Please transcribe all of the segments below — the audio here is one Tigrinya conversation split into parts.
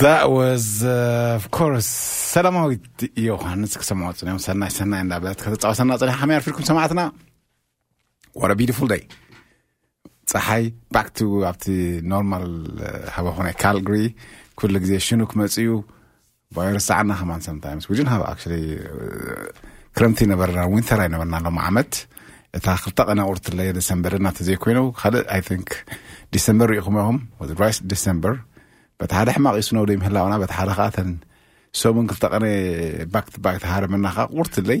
That was, uh, of course, ሰላማዊት ዮሃንስ ክሰምዖ ፅንዮም ሰናይ ሰናይ እንዳበለት ከተፃወተና ፅኒሓ ከመይ ኣርፊድኩም ሰማዕትና ወረ ቢዩቲፉል ደይ ፀሓይ ባክ ቱ ኣብቲ ኖርማል ሃዋሁ ናይ ካልግሪ ኩሉ ግዜ ሽኑ ክመፅኡ ቫይረስ ሰዓና ከማን ሰምታይምስ ዊ ዲድንት ሃቭ ኣክቹሊ ክረምቲ ነበርና ዊንተር ኣይነበርና ሎሚ ዓመት እታ ክልተ ቀና ቁርትለ ደሰምበር እና ተዘይኮይኑ ካልእ ኣይ ቲንክ ዲሰምበር ሪኢኹም ኢኹም ወዝ ራይስ ዲሰምበር በቲ ሓደ ሕማቕ እዩ ስነው ዘይምህላውና በቲ ሓደ ከዓ ተን ሰሙን ክልተ ቀነ ባክ ባክ ተሃረመና ከዓ ቁርትለይ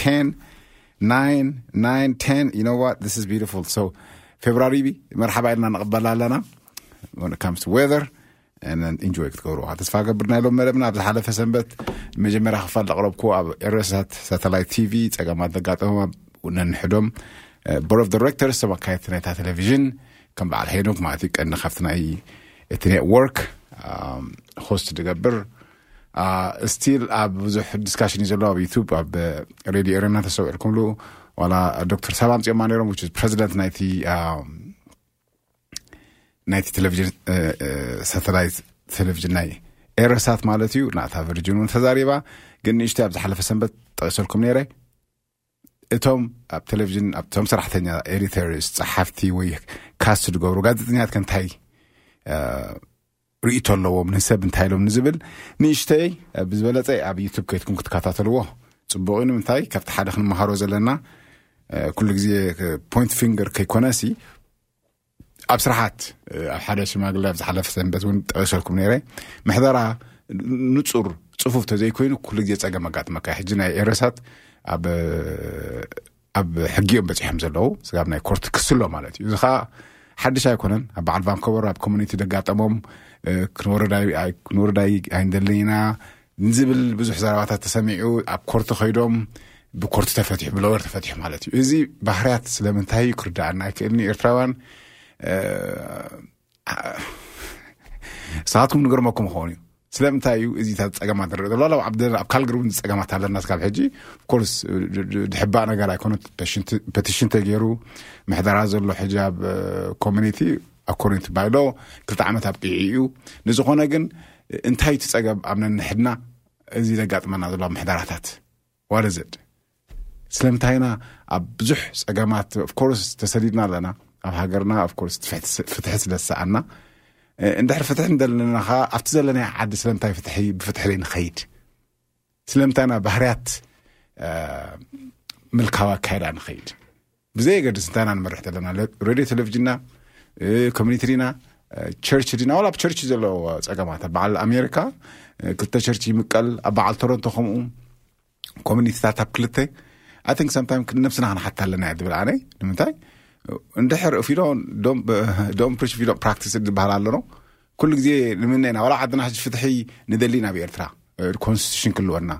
ቴን ናይን ናይን ቴን you know what this is beautiful so ፌብራሪ መርሓባ ኢልና ንቕበላ ኣለና when it comes to weather and then enjoy ክትገብርዎ ተስፋ ገብር ናይ ሎም መደብና ኣብ ዝሓለፈ ሰንበት መጀመርያ ክፋል ዘቕረብኩ ኣብ ኤረሳት ሳተላይት ቲቪ ጸገማት ዘጋጠሞም ኣብ ነንሕዶም ቦርድ ኦፍ ዲሬክተርስ ቶም ኣካየድቲ ናይታ ቴሌቭዥን ከም በዓል ሄኖክ ማለት እዩ ቀንዲ ካብቲ ናይ እቲ ኔትወርክ ሆስት ዝገብር ስቲል ኣብ ብዙሕ ዲስካሽን እዩ ዘሎ ኣብ ዩቱብ ኣብ ሬድዮ ኤረና ተሰውዕልኩምሉ ዋላ ዶክተር ሳባ ኣምፅኦማ ነይሮም ዊች ፕረዚደንት ናይቲ ናይቲ ቴሌቪዥን ሳተላይት ቴሌቪዥን ናይ ኤረሳት ማለት እዩ ናታ ቨርጅን እውን ተዛሪባ ግን ንእሽተይ ኣብ ዝሓለፈ ሰንበት ጠቂሰልኩም ነይረ እቶም ኣብ ቴሌቭዥን ኣብቶም ሰራሕተኛ ኤዲተርስ ፀሓፍቲ ወይ ካስት ዝገብሩ ጋዜጠኛት ከ እንታይ ርእቶ ኣለዎም ንሰብ እንታይ ኢሎም ንዝብል ንእሽተይ ብዝበለፀ ኣብ ዩቱብ ከይትኩም ክትከታተልዎ ፅቡቅ እዩ ንምንታይ ካብቲ ሓደ ክንመሃሮ ዘለና ኩሉ ግዜ ፖይንት ፊንገር ከይኮነሲ ኣብ ስራሓት ኣብ ሓደ ሽማግለ ኣብ ዝሓለፈ ሰንበት እውን ጠቂሰልኩም ነይረ ምሕደራ ንፁር ፅፉፍ ተዘይኮይኑ ኩሉ ግዜ ፀገም ኣጋጥመካ ሕጂ ናይ ኤረሳት ኣብ ኣብ ሕጊ እዮም በፂሖም ዘለዉ ስጋብ ናይ ኮርት ክሲ ኣሎ ማለት እዩ እዚ ከዓ ሓድሽ ኣይኮነን ኣብ በዓል ቫንኮቨር ኣብ ኮሚኒቲ ደጋጠሞም ክንወርድ ኣይንደልን ኢና ዝብል ብዙሕ ዘረባታት ተሰሚዑ ኣብ ኮርቲ ከይዶም ብኮርቲ ተፈትሑ ብለወር ተፈትሑ ማለት እዩ እዚ ባህርያት ስለምንታይ እዩ ክርዳኣና ኣይክእልኒ ኤርትራውያን ንስኻትኩም ንገርመኩም ይኸውን እዩ ስለምንታይ እዩ እዚታት ፀገማት ንርኢ ዘሎ ኣብ ዓብደ ኣብ ካልግሪ እውን ፀገማት ኣለና ስካብ ሕጂ ኮርስ ድሕባእ ነገር ኣይኮነ ፐቲሽን ተገይሩ ምሕደራ ዘሎ ሕጂ ኣብ ኮሚኒቲ ኣኮርዲንግ ቱ ባይሎ ክልተ ዓመት ኣብቂዑ እዩ ንዝኾነ ግን እንታይ እዩ ትፀገብ ኣብ ነንሕድና እዚ ዘጋጥመና ዘሎ ምሕደራታት ዋደዝድ ስለምንታይ ኢና ኣብ ብዙሕ ፀገማት ኦፍኮርስ ተሰዲድና ኣለና ኣብ ሃገርና ኦፍኮርስ ፍትሒ ስለ ዝሰኣና እንድሕር ፍትሒ እንደለና ከ ኣብቲ ዘለናይ ዓዲ ስለምንታይ ፍትሒ ብፍትሒ ዘይንኸይድ ስለምንታይ ናብ ባህርያት ምልካዊ ኣካይዳ ንኸይድ ብዘየገድስ እንታይ ኢና ንመርሕ ዘለና ሬድዮ ቴሌቭዥንና ኮሚኒቲ ዲና ቸርች ዲና ዋላ ኣብ ቸርች ዘለዎ ፀገማት ኣብ በዓል ኣሜሪካ ክልተ ቸርች ይምቀል ኣብ በዓል ቶሮንቶ ከምኡ ኮሚኒቲታት ኣብ ክልተ ኣይ ቲንክ ሰምታይም ነብስና ክንሓታ ኣለና እየ ዝብል ኣነ ንምንታይ እንድሕር ፊዶ ዶም ፕሪሽ ፊዶ ፕራክቲስ ዝበሃል ኣሎ ዶ ኩሉ ግዜ ንምነ ኢና ዋላ ዓድና ሕጂ ፍትሒ ንደሊ ናብ ኤርትራ ኮንስቲቱሽን ክልወና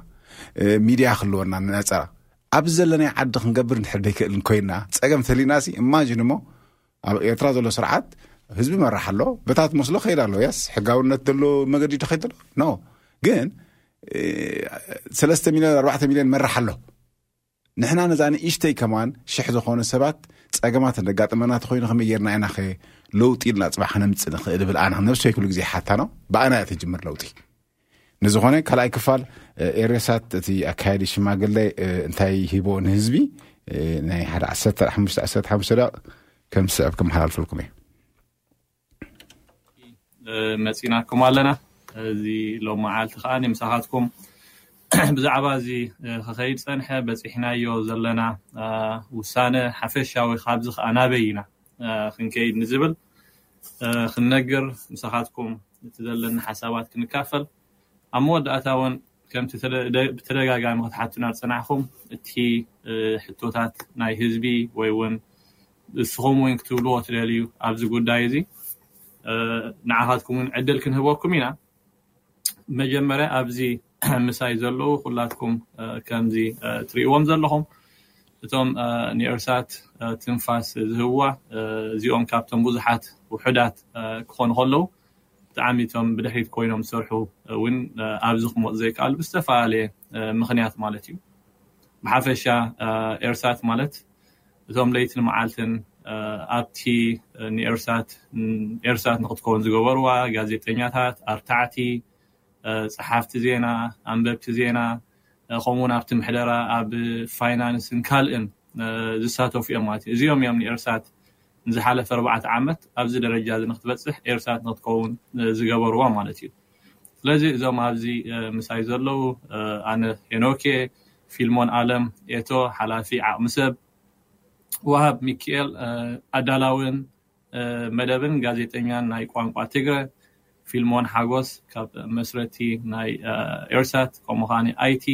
ሚድያ ክልወና ንነፀራ ኣብዚ ዘለናይ ዓዲ ክንገብር ንድሕር ደይክእልን ኮይና ፀገም ተሊና ሲ እማጅን እሞ ኣብ ኤርትራ ዘሎ ስርዓት ህዝቢ መራሕ ኣሎ በታት መስሎ ከይድ ኣሎ ያስ ሕጋውነት ዘሎ መገዲ ተኸይድ ኣሎ ኖ ግን ሰለስተ ሚልዮን ኣርባዕተ ሚልዮን መራሕ ኣሎ ንሕና ነዛ ንእሽተይ ከማን ሽሕ ዝኾኑ ሰባት ጸገማት እንደጋጥመና ተኾይኑ ከመይ ጌርና ኢናኸ ለውጢ ኢልና ጽባሕ ክነምጽእ ንኽእል እብል ኣነ ነብሰይ ኩሉ ግዜ ሓታኖ ብኣና እያ ትጅምር ለውጢ ንዝኾነ ካልኣይ ክፋል ኤሬሳት እቲ ኣካየዲ ሽማግለ እንታይ ሂቦ ንህዝቢ ናይ ሓደ ዓሰርተ ሓሙሽተ ዓሰርተ ሓሙሽተ ደቂቕ ከም ስዕብ ክመሓላልፈልኩም እየ መፂናኩም ኣለና እዚ ሎም መዓልቲ ከዓ ምሳኻትኩም ብዛዕባ እዚ ክኸይድ ፀንሐ በፂሕናዮ ዘለና ውሳነ ሓፈሻዊ ካብዚ ከዓ ናበይ ኢና ክንከይድ ንዝብል ክንነግር ምሳኻትኩም እቲ ዘለኒ ሓሳባት ክንካፈል ኣብ መወዳእታ እውን ከምቲ ብተደጋጋሚ ክትሓቱና ዝጸናሕኩም እቲ ሕቶታት ናይ ህዝቢ ወይ ውን ንስኹም ውን ክትብልዎ ትደልዩ ኣብዚ ጉዳይ እዚ ንዓኻትኩም ውን ዕድል ክንህበኩም ኢና መጀመርያ ኣብዚ ምሳይ ዘለዉ ኩላትኩም ከምዚ ትርእዎም ዘለኹም እቶም ንኤርሳት ትንፋስ ዝህብዋ እዚኦም ካብቶም ብዙሓት ውሑዳት ክኾኑ ከለዉ ብጣዕሚ እቶም ብድሕሪት ኮይኖም ዝሰርሑ ውን ኣብዚ ክመፁ ዘይከኣሉ ብዝተፈላለየ ምኽንያት ማለት እዩ። ብሓፈሻ ኤርሳት ማለት እቶም ለይትን መዓልትን ኣብቲ ንኤርሳት ኤርሳት ንክትከውን ዝገበርዋ ጋዜጠኛታት፣ ኣርታዕቲ፣ ፀሓፍቲ ዜና፣ ኣንበብቲ ዜና ከምኡ ውን ኣብቲ ምሕደራ ኣብ ፋይናንስን ካልእን ዝሳተፉ እዮም ማለት እዩ። እዚኦም እዮም ንኤርሳት ንዝሓለፈ ኣርባዕተ ዓመት ኣብዚ ደረጃ እዚ ንክትበጽሕ ኤርሳት ንክትከውን ዝገበርዋ ማለት እዩ። ስለዚ እዞም ኣብዚ ምሳይ ዘለዉ ኣነ ሄኖኬ፣ ፊልሞን ኣለም፣ ኤቶ ሓላፊ ዓቕሚ ሰብ፣ ወሃብ ሚኪኤል ኣዳላዊን መደብን ጋዜጠኛን ናይ ቋንቋ ትግረ ፊልሞን ሓጎስ ካብ መስረቲ ናይ ኤርሳት ከምኡ ከዓኒ ኣይቲ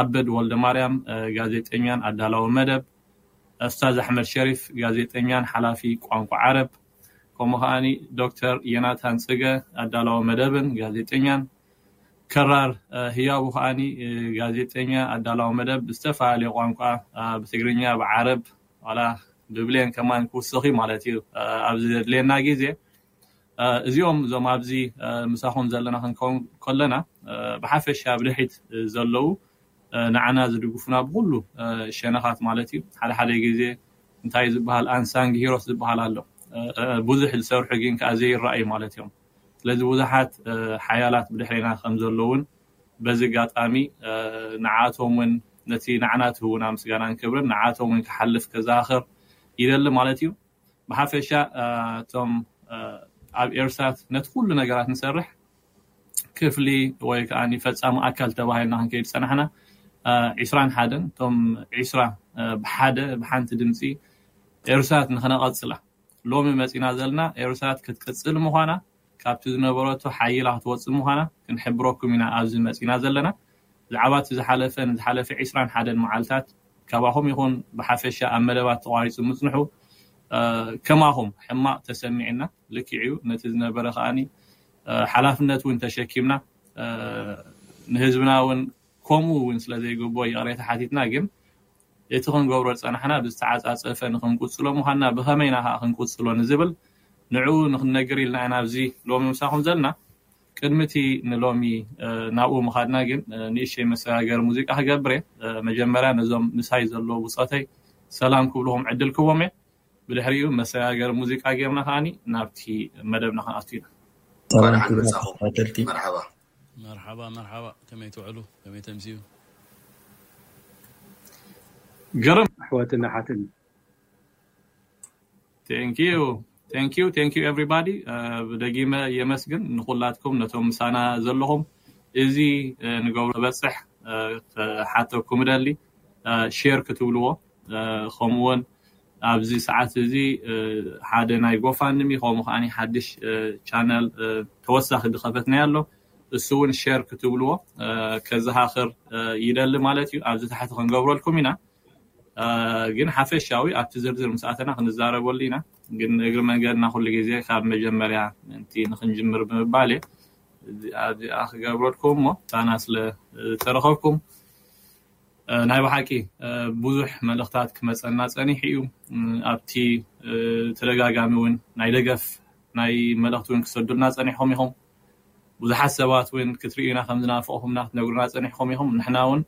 ኣበድ ወልደማርያም ጋዜጠኛን ኣዳላዊ መደብ እስታዝ ኣሕመድ ሸሪፍ ጋዜጠኛን ሓላፊ ቋንቋ ዓረብ ከምኡ ከዓኒ ዶክተር የናታን ጽገ ኣዳላዊ መደብን ጋዜጠኛን ከራር ህያቡ ከዓኒ ጋዜጠኛ ኣዳላዊ መደብ ብዝተፈላለየ ቋንቋ ብትግርኛ ብዓረብ ዋላ ብብሌን ከማን ክውስኽ እዩ ማለት እዩ ኣብ ዘድልየና ግዜ እዚኦም እዞም ኣብዚ ምሳኹም ዘለና ክንከውን ከለና ብሓፈሻ ኣብ ድሕሪት ዘለዉ ንዓና ዝድግፉና ብኩሉ ሸነኻት ማለት እዩ ሓደ ሓደ ግዜ እንታይ እዩ ዝበሃል ኣንሳንግ ሂሮስ ዝበሃል ኣሎ ብዙሕ ዝሰርሑ ግን ከዓ ዘይረኣዩ ማለት እዮም ስለዚ ብዙሓት ሓያላት ብድሕሬና ከም ዘለውን በዚ ኣጋጣሚ ንዓኣቶም ውን ነቲ ንዓና ትህቡና ምስጋናን ክብርን ንዓኣቶም ውን ክሓልፍ ከዘኻኽር ይደሊ ማለት እዩ። ብሓፈሻ እቶም ኣብ ኤርሳት ነቲ ኩሉ ነገራት ንሰርሕ ክፍሊ ወይ ከኣ ፈጻሚ ኣካል ተባሂልና ክንከይድ ዝጸናሕና ዕስራን ሓደን እቶም ዕስራ ብሓደ ብሓንቲ ድምጺ ኤርሳት ንክነቐጽላ ሎሚ መጺእና ዘልና ኤርትራ ክትቅጽል ምዃና ካብቲ ዝነበረቶ ሓይላ ክትወጽእ ምዃና ክንሕብረኩም ኢና ኣብዚ መጺእና ዘለና ብዛዕባ እቲ ዝሓለፈ ንዝሓለፈ ዕስራን ሓደን መዓልታት ካባኹም ይኹን ብሓፈሻ ኣብ መደባት ተቋሪጹ ምጽንሑ ከማኹም ሕማቕ ተሰሚዕና ልክዕ እዩ ነቲ ዝነበረ ከኣ ሓላፍነት እውን ተሸኪምና ንህዝብና እውን ከምኡ እውን ስለ ዘይግብኦ ይቕሬታ ሓቲትና ግን እቲ ክንገብሮ ዝጸናሕና ብዝተዓጻጸፈ ንኽንቅጽሎ ምዃንና ብኸመይ ኢና ከኣ ክንቅጽሎ ንዝብል ንዕኡ ንኽንነግር ኢልና ኢና ኣብዚ ሎሚ ምሳኹም ዘልና። ቅድሚ እቲ ንሎሚ ናብኡ ምኻድና ግን ንእሽተይ መሰጋገሪ ሙዚቃ ክገብር እየ። መጀመርያ ነዞም ምሳይ ዘለዉ ብጾተይ ሰላም ክብልኹም ዕድል ክህቦም እየ። ብድሕሪኡ መሰጋገሪ ሙዚቃ ጌርና ከኣ ናብቲ መደብና ክንኣቱ ኢና። እንቋዕ ደሓን መጻኹም። መርሓባ። መርሓባ መርሓባ ከመይ ትውዕሉ ከመይ ተምስዩ። ግርም ኣሕዋትን ኣሓትን ቴንኪዩ ቴንኪዩ ቴንኪዩ ኤቭሪባዲ ብደጊመ የመስግን ንኩላትኩም ነቶም ምሳና ዘለኹም እዚ ንገብሮ በፅሕ ሓተኩም ደሊ ሼር ክትብልዎ ከምኡውን ኣብዚ ሰዓት እዚ ሓደ ናይ ጎፋንድሚ ከምኡ ከኣ ሓድሽ ቻነል ተወሳኺ ዝኸፈትናዮ ኣሎ እሱ ውን ሸር ክትብልዎ ከዘኻኽር ይደሊ ማለት እዩ ኣብዚ ታሕቲ ክንገብረልኩም ኢና ግን ሓፈሻዊ ኣብቲ ዝርዝር ምስ ኣተና ክንዛረበሉ ኢና ግን እግሪ መንገድና ኩሉ ግዜ ካብ መጀመርያ ምእንቲ ንክንጅምር ብምባል እየ እዚኣ እዚኣ ክገብረልኩም እሞ ሳና ስለ ዝተረኸብኩም ናይ ብሓቂ ብዙሕ መልእኽታት ክመጸና ጸኒሑ እዩ ኣብቲ ተደጋጋሚ እውን ናይ ደገፍ ናይ መልእኽቲ እውን ክሰዱልና ጸኒሕኹም ኢኹም ብዙሓት ሰባት እውን ክትርእዩና ከም ዝናፍቕኹምና ክትነግሩና ጸኒሕኩም ኢኹም ንሕና እውን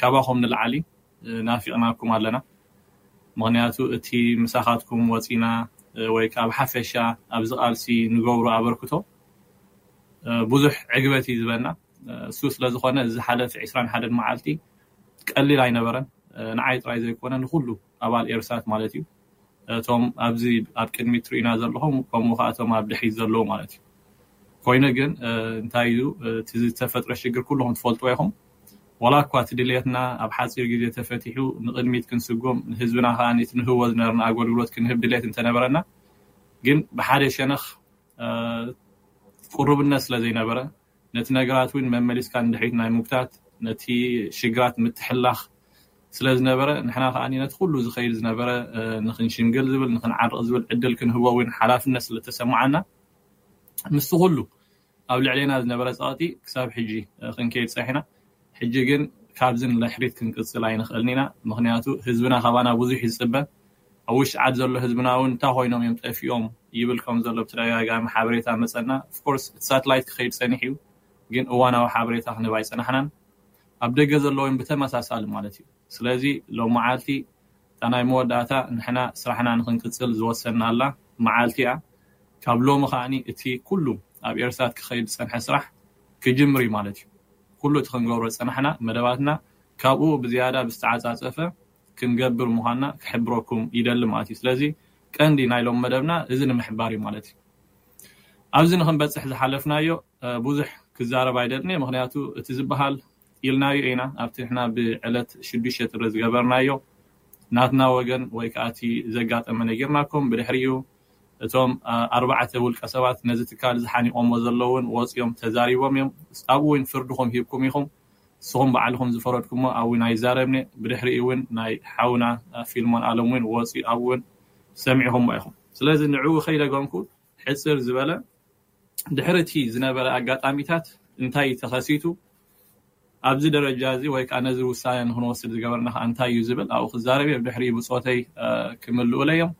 ካባኹም ንልዓሊ ናፊቕናኩም ኣለና ምክንያቱ እቲ ምሳኻትኩም ወፂና ወይ ከዓ ኣብ ሓፈሻ ኣብዚ ቃልሲ ንገብሮ ኣበርክቶ ብዙሕ ዕግበት እዩ ዝበና እሱ ስለዝኾነ እዚ ዝሓለፍ ዕስራን ሓደን መዓልቲ ቀሊል ኣይነበረን፣ ንዓይ ጥራይ ዘይኮነ ንኹሉ ኣባል ኤርሳት ማለት እዩ፣ እቶም ኣብዚ ኣብ ቅድሚት ትርእዩና ዘለኹም ከምኡ ከኣ እቶም ኣብ ድሕሪት ዘለዉ ማለት እዩ። ኮይኑ ግን እንታይ እዩ እቲ ዝተፈጥረ ሽግር ኩልኹም ትፈልጥዎ ኢኹም፣ ዋላ እኳ እቲ ድልየትና ኣብ ሓጺር ግዜ ተፈቲሑ ንቕድሚት ክንስጎም ንህዝብና ከኣ እቲ ንህቦ ዝነበርና ኣጎልግሎት ክንህብ ድልየት እንተነበረና ግን ብሓደ ሸነኽ ቁሩብነት ስለ ዘይነበረ ነቲ ነገራት እውን መመሊስካ ንድሕሪት ናይ ምጉታት ነቲ ሽግራት ምትሕላኽ ስለ ዝነበረ ንሕና ከዓ ነቲ ኩሉ ዝኸይድ ዝነበረ ንክንሽምግል ዝብል ንክንዓርቕ ዝብል ዕድል ክንህቦ እውን ሓላፍነት ስለ ተሰማዓና ምስቲ ኩሉ ኣብ ልዕሌና ዝነበረ ጸቕጢ ክሳብ ሕጂ ክንከይድ ጸሒና ሕጂ ግን ካብዚ ንድሕሪት ክንቅጽል ኣይንኽእልን ኢና ምክንያቱ ህዝብና ካባና ብዙሕ ይጽበ ኣብ ውሽጢ ዓድ ዘሎ ህዝብና ውን እንታይ ኮይኖም እዮም ጠፊኦም ይብል ከም ዘሎ ብተደጋጋሚ ሓበሬታ መጸና of course እቲ ሳትላይት ክከይድ ጸኒሑ እዩ ግን እዋናዊ ሓበሬታ ክንህብ ኣይጸናሕናን ኣብ ደገ ዘሎ ውን ብተመሳሳሊ ማለት እዩ ስለዚ ሎምዓልቲ እታ ናይ መወዳእታ ንሕና ስራሕና ንክንቅጽል ዝወሰንናላ መዓልቲ እያ ካብ ሎሚ ከኣ እቲ ኩሉ ኣብ ኤርሳት ክከይድ ዝጸንሐ ስራሕ ክጅምር እዩ ማለት እዩ ኩሉ እቲ ክንገብሮ ዝጸናሕና መደባትና ካብኡ ብዝያዳ ብዝተዓጻጸፈ ክንገብር ምዃንና ክሕብረኩም ይደሊ ማለት እዩ። ስለዚ ቀንዲ ናይ ሎሚ መደብና እዚ ንምሕባር እዩ ማለት እዩ። ኣብዚ ንኽንበጽሕ ዝሓለፍናዮ ብዙሕ ክዛረብ ኣይደልን እየ፣ ምኽንያቱ እቲ ዝበሃል ኢልናዮ ኢና፣ ኣብቲ ንሕና ብዕለት ሽዱሽተ ጥሪ ዝገበርናዮ ናትና ወገን ወይ ከኣ እቲ ዘጋጠመ ነጊርናኩም፣ ብድሕሪኡ እቶም ኣርባዕተ ውልቀ ሰባት ነዚ ትካል እዚ ሓኒቖሞ ዘለዉን ወጺኦም ተዛሪቦም እዮም፣ ኣብኡ እውን ፍርድኹም ሂብኩም ኢኹም። ንስኹም ባዕልኹም ዝፈረድኩሞ ኣብኡ ኢና ይዛረብ ነይ ብድሕሪኡ ውን ናይ ሓውና ፊልሞን ኣለሙ ውን ወጽዩ ኣብኡ ውን ሰሚዕኹሞ ኢኹም ስለዚ ንዕኡ ከይደገምኩ ሕጽር ዝበለ ድሕሪ እቲ ዝነበረ ኣጋጣሚታት እንታይ እዩ ተኸሲቱ ኣብዚ ደረጃ እዚ ወይ ከኣ ነዚ ውሳነ ንክንወስድ ዝገበርና ከኣ እንታይ እዩ ዝብል ኣብኡ ክዛረብ እየ ብድሕሪኡ ብጾተይ ክምልኡለዮም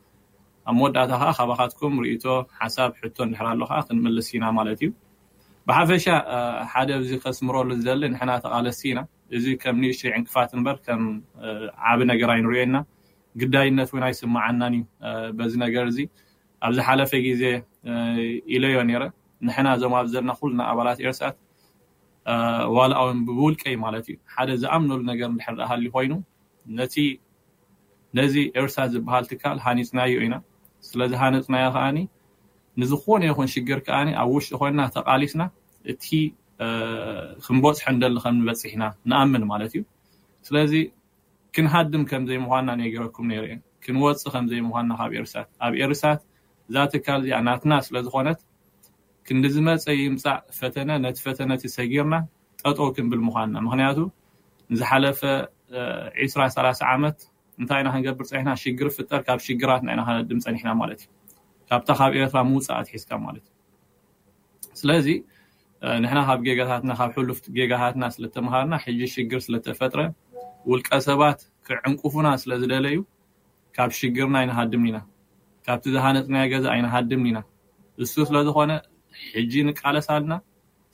ኣብ መወዳእታ ከኣ ካባኻትኩም ርእይቶ ሓሳብ ሕቶ እንድሕር ኣሎ ከኣ ክንምልስ ኢና ማለት እዩ ብሓፈሻ ሓደ ኣብዚ ከስምረሉ ዝደሊ ንሕና ተቓለስቲ ኢና እዚ ከም ንእሽተይ ዕንቅፋት እምበር ከም ዓቢ ነገር ኣይንርእዮን ኢና ግዳይነት ውን ኣይስመዓናን እዩ በዚ ነገር እዚ ኣብ ዝሓለፈ ግዜ ኢለዮ ኔረ ንሕና እዞም ኣብዚ ዘለና ኩልና ኣባላት ኤርሳት ዋላ ውን ብውልቀይ ማለት እዩ ሓደ ዝኣምነሉ ነገር እንድሕር ሃልዩ ኮይኑ ነቲ ነዚ ኤርሳት ዝበሃል ትካል ሃኒጽናዮ ኢና። ስለ ዝሃነጽናዮ ከኣ ንዝኾነ ይኹን ሽግር ከኣ ኣብ ውሽጢ ኮይንና ተቓሊስና እቲ ክንበጽሖ እንደሊ ከም ንበጽሕ ኢና ንኣምን ማለት እዩ። ስለዚ ክንሃድም ከም ዘይምዃንና ነጊረኩም ነይረ እየ። ክንወጽእ ከም ዘይምዃንና ካብ ኤርሳት። ኣብ ኤርሳት እዛ ትካል እዚኣ ናትና ስለ ዝኾነት ክንዲ ዝመጸ ይምጻእ ፈተነ ነቲ ፈተነ እቲ ሰጊርና ጠጠው ክንብል ምዃንና። ምኽንያቱ ንዝሓለፈ ዕስራ ሰላሳ ዓመት እንታይ ኢና ክንገብር ፀኒሕና ሽግር ክፍጠር ካብ ሽግራትና ኢና ከነድም ፀኒሕና ማለት እዩ። ካብታ ካብ ኤርትራ ምውፃእ ኣትሒዝካ ማለት እዩ። ስለዚ ንሕና ካብ ጌጋታትና ካብ ሕሉፍ ጌጋታትና ስለተምሃርና ሕጂ ሽግር ስለተፈጥረ ውልቀ ሰባት ክዕንቁፉና ስለዝደለዩ ካብ ሽግርና ኣይንሃድምን ኢና። ካብቲ ዝሃነፅናዮ ገዛ ኣይንሃድምን ኢና። እሱ ስለዝኾነ ሕጂ ንቃለስ ኣልና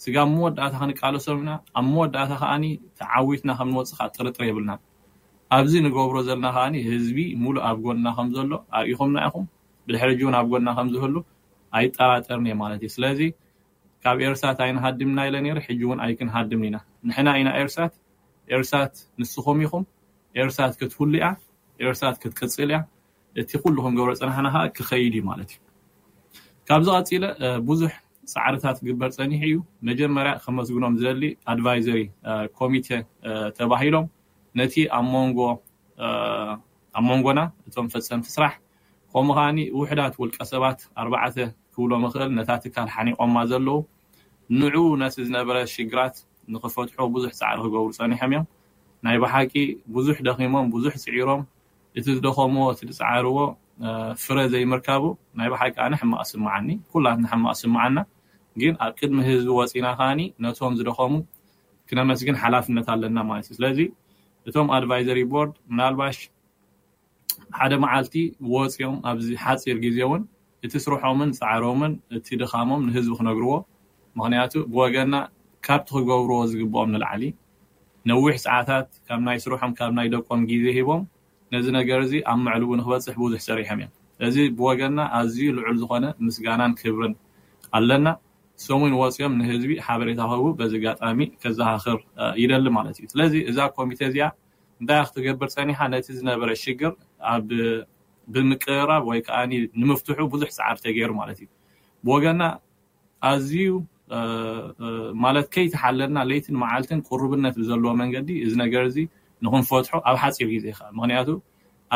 ስጋብ መወዳእታ ክንቃለሶም ኢና፣ ኣብ መወዳእታ ከኣ ተዓዊትና ከም ንወጽእ ከኣ ጥርጥር የብልናን። ኣብዚ ንገብሮ ዘለና ከኣ ህዝቢ ምሉእ ኣብ ጎንና ከም ዘሎ ኣርኢኹምና ኢኹም፣ ብድሕሪ ሕጂ ውን ኣብ ጎንና ከም ዝህሉ ኣይጠራጠርን ኢየ ማለት ኢየ። ስለዚ ካብ ኤርሳት ኣይንሃድም እና ኢለ ኔረ ሕጂ ውን ኣይክንሃድምን ኢና። ንሕና ኢና ኤርሳት፣ ኤርሳት ንስኹም ኢኹም፣ ኤርሳት ክትህሉ ኢያ፣ ኤርሳት ክትቅጽል ኢያ፣ እቲ ኩሉ ክንገብሮ ዝጸናሕና ከኣ ክኸይድ ኢዩ ማለት ኢዩ። ካብዚ ቀጺለ ብዙሕ ጻዕርታት ክግበር ጸኒሑ እዩ። መጀመርያ ከመስግኖም ዝደሊ ኣድቫይዘሪ ኮሚቴ ተባሂሎም ነቲ ኣብ ሞንጎ ኣብ ሞንጎና እቶም ፈጸምቲ ስራሕ ከምኡ ከኣ ውሑዳት ውልቀ ሰባት ኣርባዕተ ክብሎም እኽእል ነታ ትካል ሓኒቖማ ዘለዉ ንዑ ነቲ ዝነበረ ሽግራት ንኽፈትሖ ብዙሕ ጻዕሪ ክገብሩ ጸኒሖም እዮም። ናይ ብሓቂ ብዙሕ ደኺሞም ብዙሕ ጽዒሮም እቲ ዝደኸምዎ እቲ ዝጸዓርዎ ፍረ ዘይምርካቡ ናይ ብሓቂ ኣነ ሕማቅ ዝስምዓኒ ኩላትና ሕማቅ ዝስምዓና ግን ኣብ ቅድሚ ህዝቢ ወጺና ከኣ ነቶም ዝደኸሙ ክነመስግን ሓላፍነት ኣለና ማለት እዩ ስለዚ እቶም ኣድቫይዘሪ ቦርድ ምናልባሽ ሓደ መዓልቲ ወጽዮም ኣብዚ ሓጺር ግዜ ውን እቲ ስርሖምን ጻዕሮምን እቲ ድኻሞም ንህዝቢ ክነግርዎ ምኽንያቱ ብወገና ካብቲ ክገብርዎ ዝግብኦም ንላዕሊ ነዊሕ ሰዓታት ካብ ናይ ስርሖም ካብ ናይ ደቆም ግዜ ሂቦም ነዚ ነገር እዚ ኣብ መዕልቡ ንክበጽሕ ብዙሕ ሰሪሖም እዮም ስለዚ ብወገና ኣዝዩ ልዑል ዝኾነ ምስጋናን ክብርን ኣለና ሰሙን ወጽዮም ንህዝቢ ሓበሬታ ክህቡ በዚ ኣጋጣሚ ከዘኻኽር ይደሊ ማለት እዩ ስለዚ እዛ ኮሚቴ እዚኣ እንታይ ክትገብር ጸኒሓ ነቲ ዝነበረ ሽግር ኣብ ብምቅርራብ ወይ ከኣ ንምፍትሑ ብዙሕ ጻዕሪ ተገይሩ ማለት እዩ። ብወገና ኣዝዩ ማለት ከይተሓለልና ለይትን መዓልትን ቁሩብነት ብዘለዎ መንገዲ እዚ ነገር እዚ ንኽንፈትሖ ኣብ ሓጺር ግዜ ከኣ ምኽንያቱ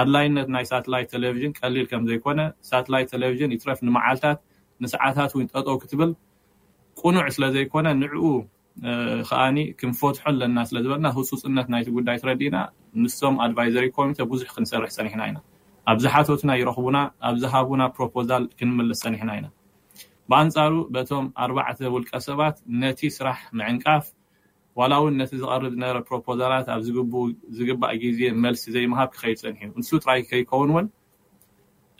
ኣድላይነት ናይ ሳትላይት ተለቪዥን ቀሊል ከም ዘይኮነ ሳትላይት ተለቪዥን ይትረፍ ንመዓልታት ንሰዓታት እውን ጠጠው ክትብል ቁኑዕ ስለ ዘይኮነ ንዕኡ ከኣ ክንፈትሖ ኣለና ስለ ዝበልና ህጹጽነት ናይቲ ጉዳይ ተረዲእና ምስቶም ኣድቫይዘሪ ኮሚተ ብዙሕ ክንሰርሕ ጸኒሕና ኢና። ኣብ ዝሓተቱና ይረኽቡና ኣብ ዝሃቡና ፕሮፖዛል ክንምልስ ጸኒሕና ኢና። ብኣንጻሩ በቶም ኣርባዕተ ውልቀ ሰባት ነቲ ስራሕ ምዕንቃፍ ዋላውን ነቲ ዝቐርብ ዝነበረ ፕሮፖዛላት ኣብ ዝግባእ ግዜ መልሲ ዘይምሃብ ክኸይድ ጸኒሑ። ንሱ ጥራይ ከይከውን'ውን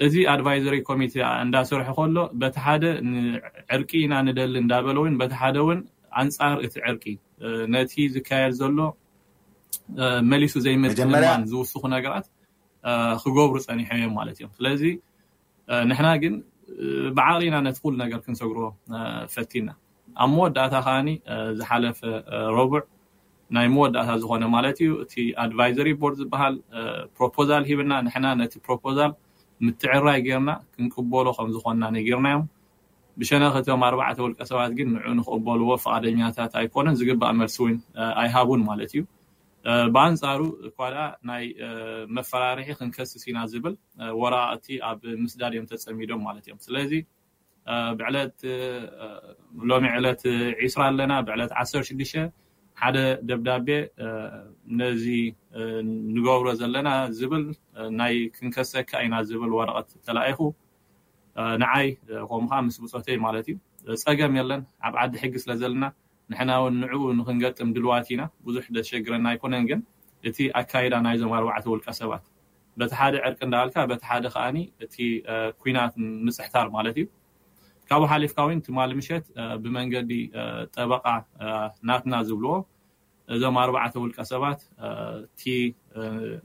እዚ ኣድቫይዘሪ ኮሚቴ እንዳሰርሑ ከሎ በቲ ሓደ ዕርቂ ኢና ንደሊ እንዳበለ ውን በቲ ሓደ ውን ኣንጻር እቲ ዕርቂ ነቲ ዝካየድ ዘሎ መሊሱ ዘይምትእምማን ዝውስኹ ነገራት ክገብሩ ጸኒሖም እዮም ማለት እዮም። ስለዚ ንሕና ግን ብዓቕሊ ኢና ነቲ ኩሉ ነገር ክንሰግሮ ፈቲና። ኣብ መወዳእታ ከኣ ዝሓለፈ ረቡዕ ናይ መወዳእታ ዝኾነ ማለት እዩ እቲ ኣድቫይዘሪ ቦርድ ዝበሃል ፕሮፖዛል ሂብና ንሕና ነቲ ፕሮፖዛል ምትዕርራይ ጌርና ክንቅበሎ ከም ዝኾንና ነጊርናዮም ብሸነኽ እቶም ኣርባዕተ ውልቀ ሰባት ግን ንዑ ንክቕበልዎ ፍቓደኛታት ኣይኮኑን ዝግባእ መልሲ እውን ኣይሃቡን ማለት እዩ ብኣንጻሩ እኳ ደኣ ናይ መፈራርሒ ክንከስስ ኢና ዝብል ወረቓቕቲ ኣብ ምስዳድ እዮም ተጸሚዶም ማለት እዮም ስለዚ ብዕለት ሎሚ ዕለት ዒስራ ኣለና ብዕለት ዓሰርተ ሽዱሽተ ሓደ ደብዳቤ ነዚ ንገብሮ ዘለና ዝብል ናይ ክንከሰካ ኢና ዝብል ወረቐት ተላኢኹ ንዓይ ከምኡ ከዓ ምስ ብፆተይ ማለት እዩ ፀገም የለን ኣብ ዓዲ ሕጊ ስለ ዘለና ንሕና እውን ንዕኡ ንክንገጥም ድልዋት ኢና ብዙሕ ደሸግረና ኣይኮነን ግን እቲ ኣካይዳ ናይዞም ኣርባዕተ ውልቀ ሰባት በቲ ሓደ ዕርቂ እንዳበልካ በቲ ሓደ ከኣ እቲ ኩናት ምጽሕታር ማለት እዩ ካብኡ ሓሊፍካ ውን ትማሊ ምሸት ብመንገዲ ጠበቃ ናትና ዝብልዎ እዞም ኣርባዕተ ውልቀ ሰባት እቲ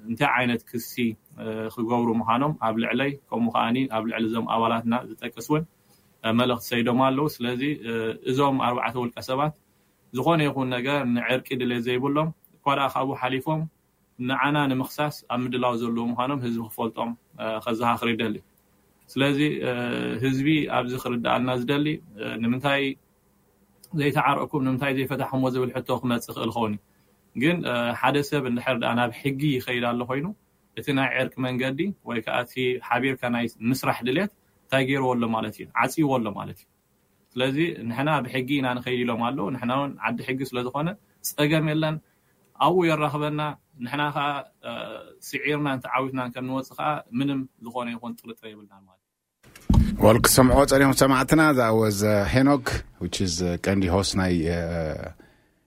እንታይ ዓይነት ክሲ ክገብሩ ምኻኖም ኣብ ልዕለይ ከምኡ ከኣ ኣብ ልዕሊ እዞም ኣባላትና ዝጠቅስ ውን መልእኽቲ ሰይዶም ኣለው ስለዚ እዞም ኣርባዕተ ውልቀ ሰባት ዝኾነ ይኹን ነገር ንዕርቂ ድሌት ዘይብሎም እኳ ደኣ ካብኡ ሓሊፎም ንዓና ንምኽሳስ ኣብ ምድላው ዘለዉ ምዃኖም ህዝቢ ክፈልጦም ከዘኻኽር ይደሊ። ስለዚ ህዝቢ ኣብዚ ክርደኣልና ዝደሊ ንምንታይ ዘይተዓረቅኩም ንምንታይ ዘይፈታሕክሞ ዝብል ሕቶ ክመጽእ ይኽእል ይኸውን እዩ። ግን ሓደ ሰብ እንድሕር ድኣ ናብ ሕጊ ይኸይድ ኣሎ ኮይኑ እቲ ናይ ዕርቂ መንገዲ ወይ ከኣ እቲ ሓቢርካ ናይ ምስራሕ ድሌት እንታይ ገይርዎ ኣሎ ማለት እዩ? ዓጽይዎ ኣሎ ማለት እዩ። ስለዚ ንሕና ብሕጊ ኢና ንኸይድ ኢሎም ኣለው ንሕና ውን ዓዲ ሕጊ ስለ ዝኾነ ጸገም የለን ኣብኡ የራኽበና ንሕና ከኣ ስዒርናን ተዓዊትናን ከም ንወጽእ ከኣ ምንም ዝኾነ ይኹን ጥርጥር የብልናን ማለት ወል ክሰምዕዎ ጸኒሖም ሰማዕትና ዛወዝ ሄኖክ ዊች ኢዝ ቀንዲ ሆስ ናይ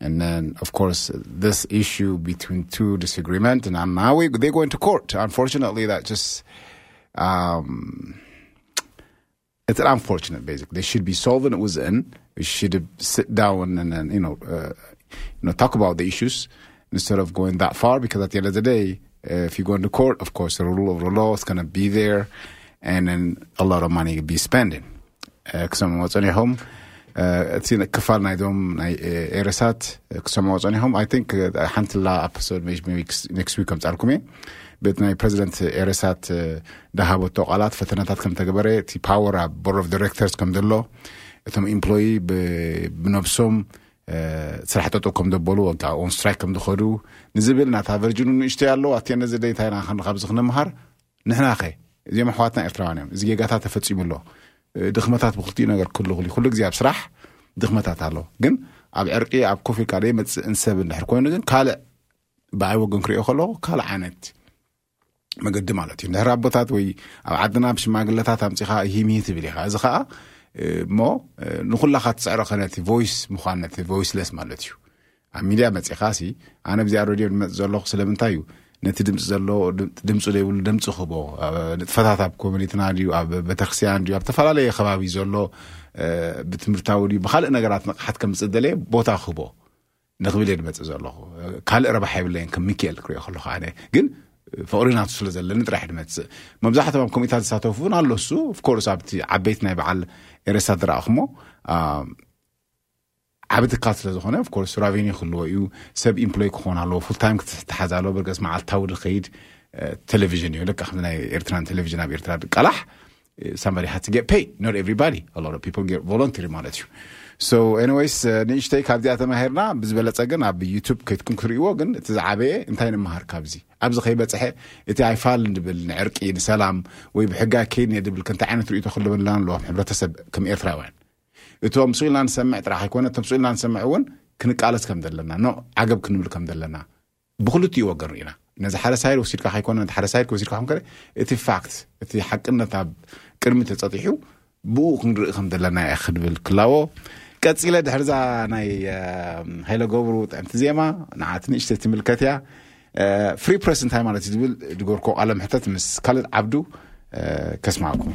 and then of course this issue between two disagreement and a now they're going to court unfortunately thatjus um, it'sa unfortunatebasica they should be solven it wasnt in we should sit down anyono uh, talk about the issues instead of going that far because at the end of the day if youre go ing to court of course the rule of relaw is gonno be there and then a lot of money besendin ክሰምዕዎ ፀኒሖም እቲ ክፋል ናይዞም ናይ ኤረሳት ክሰምዕዎ ፀኒሖም ኣይ ቲንክ ሓንቲ ላ ኣፕሶድ ኔክስት ዊክ ከምፃልኩም እየ ቤት ናይ ፕረዚደንት ኤረሳት ዳሃበቶ ቃላት ፈተነታት ከም ተገበረ እቲ ፓወር ኣብ ቦርድ ኦፍ ዲሬክተርስ ከም ዘሎ እቶም ኤምፕሎይ ብነብሶም ስራሕ ጠጠው ከም ዘበሉ ወጋ ኦን ስትራይክ ከም ዝኸዱ ንዝብል ናታ ቨርጅኑ ንእሽተይ ኣሎ ኣትየ ነዚ ደይታይና ካብዚ ክንምሃር ንሕናኸ? እዚኦም ኣሕዋትና ኤርትራውያን እዮም። እዚ ጌጋታት ተፈጺሙ ኣሎ። ድኽመታት ብክልቲኡ ነገር ክህሉ ይኽእል'ዩ። ኩሉ ግዜ ኣብ ስራሕ ድኽመታት ኣሎ። ግን ኣብ ዕርቂ ኣብ ኮፍ ኢልካ ዘይመጽእን ሰብ እንድሕር ኮይኑ ግን ካልእ ብኣይ ወገን ክሪኦ ከለኹ ካልእ ዓይነት መገዲ ማለት እዩ። እንድሕር ኣቦታት ወይ ኣብ ዓድና ብሽማግለታት ኣምጺኻ ሂምሂ ትብል ኢኻ። እዚ ከኣ እሞ ንኹላኻ ትጽዕሮ ከነቲ ቮይስ ምዃን ነቲ ቮይስለስ ማለት እዩ። ኣብ ሚድያ መጺኻ ሲ ኣነ ብዚኣ ረድዮ ድመጽ ዘለኹ ስለምንታይ እዩ ነቲ ድምፂ ዘሎ ድምፂ ዘይብሉ ድምፂ ክቦ ንጥፈታት ኣብ ኮሚኒቲና ድዩ ኣብ ቤተክርስትያን ድዩ ኣብ ተፈላለየ ከባቢ ዘሎ ብትምህርታዊ ድዩ ብካልእ ነገራት ንቕሓት ከም ዝፅደለየ ቦታ ክቦ ንክብል እየ ድመፅእ ዘለኹ ካልእ ረባሓ የብለይን ከም ሚካኤል ክሪኦ ከለኹ ኣነ ግን ፍቕሪ ናቱ ስለ ዘለኒ ጥራሕ ድመፅእ መብዛሕቶም ኣብ ኮሚታት ዝሳተፉ እውን ኣሎ እሱ ኦፍኮርስ ኣብቲ ዓበይቲ ናይ በዓል ኤረስታት ዝረእኹሞ ዓቢ ትካል ስለ ዝኾነ of course ራቬንዩ ክህልዎ እዩ፣ ሰብ ኢምፕሎይ ክኾን ኣለዎ፣ ፉል ታይም ክትትሓዝ ኣለዎ፣ ብርገጽ መዓልታዊ ዝኸይድ ቴሌቪዥን እዩ፣ ልክዕ ከምዚ ናይ ኤርትራን ቴሌቪዥን ኣብ ኤርትራ ድቃላሕ somebody has to get paid not everybody a lot of people get voluntary ማለት እዩ so anyways ንእሽተይ ካብዚኣ ተማሂርና ብዝበለጸ ግን ኣብ ዩቱብ ከይትኩም ክርእይዎ ግን እቲ ዝዓበየ እንታይ ንመሃር ካብዚ ኣብዚ ከይበጽሐ እቲ ኣይፋል ንብል ንዕርቂ ንሰላም ወይ ብሕጋ ከይድ እየ ድብል ከንታይ ዓይነት ርእቶ ክህልወና ኣለዎም ሕብረተሰብ ከም ኤርትራውያን እቶም ስኡ ኢልና ንሰምዕ ጥራሕ ኣይኮነ እቶም ስኡ ኢልና ንሰምዕ እውን ክንቃለስ ከም ዘለና ኖ ዓገብ ክንብል ከም ዘለና ብክልቲኡ ወገን ርኢና ነዚ ሓደ ሳይድ ወሲድካ ከይኮነ ነቲ ሓደ ሳይድ ወሲድካ ኮንከ እቲ ፋክት እቲ ሓቅነት ኣብ ቅድሚ ተፀጢሑ ብኡ ክንርኢ ከም ዘለና እየ ክድብል ክላዎ ቀፂለ ድሕርዛ ናይ ሃይለ ገብሩ ጥዕምቲ ዜማ ንዓት ንእሽተይ ትምልከት እያ ፍሪ ፕረስ እንታይ ማለት እዩ ዝብል ድገርኮ ቃለ ምሕተት ምስ ካልድ ዓብዱ ከስማዕኩም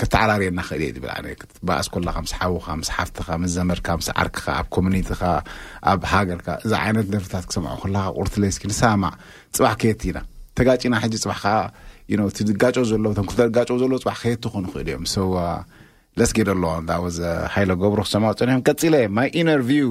ከተዓራርየና ክእል እየ ዝብል ኣነ ክትበኣስ ኮላካ ምስ ሓውካ ምስ ሓፍትካ ምስ ዘመድካ ምስ ዓርክካ ኣብ ኮሚኒቲካ ኣብ ሃገርካ እዚ ዓይነት ደርፍታት ክሰምዖ ኮላካ ቁርትለይ እስኪ ንሰማማዕ ፅባሕ ከየት ኢና ተጋጭና ሕጂ ፅባሕ ከዓ ዩኖ እቲ ዝጋጮ ዘሎ እቶም ክልተ ዝጋጨው ዘሎ ፅባሕ ከየት ክኾኑ ይኽእሉ እዮም so uh, let's get along that was uh, ሃይለ ገብሩ ክሰማዖ ፀኒሖም ቀፂለ my interview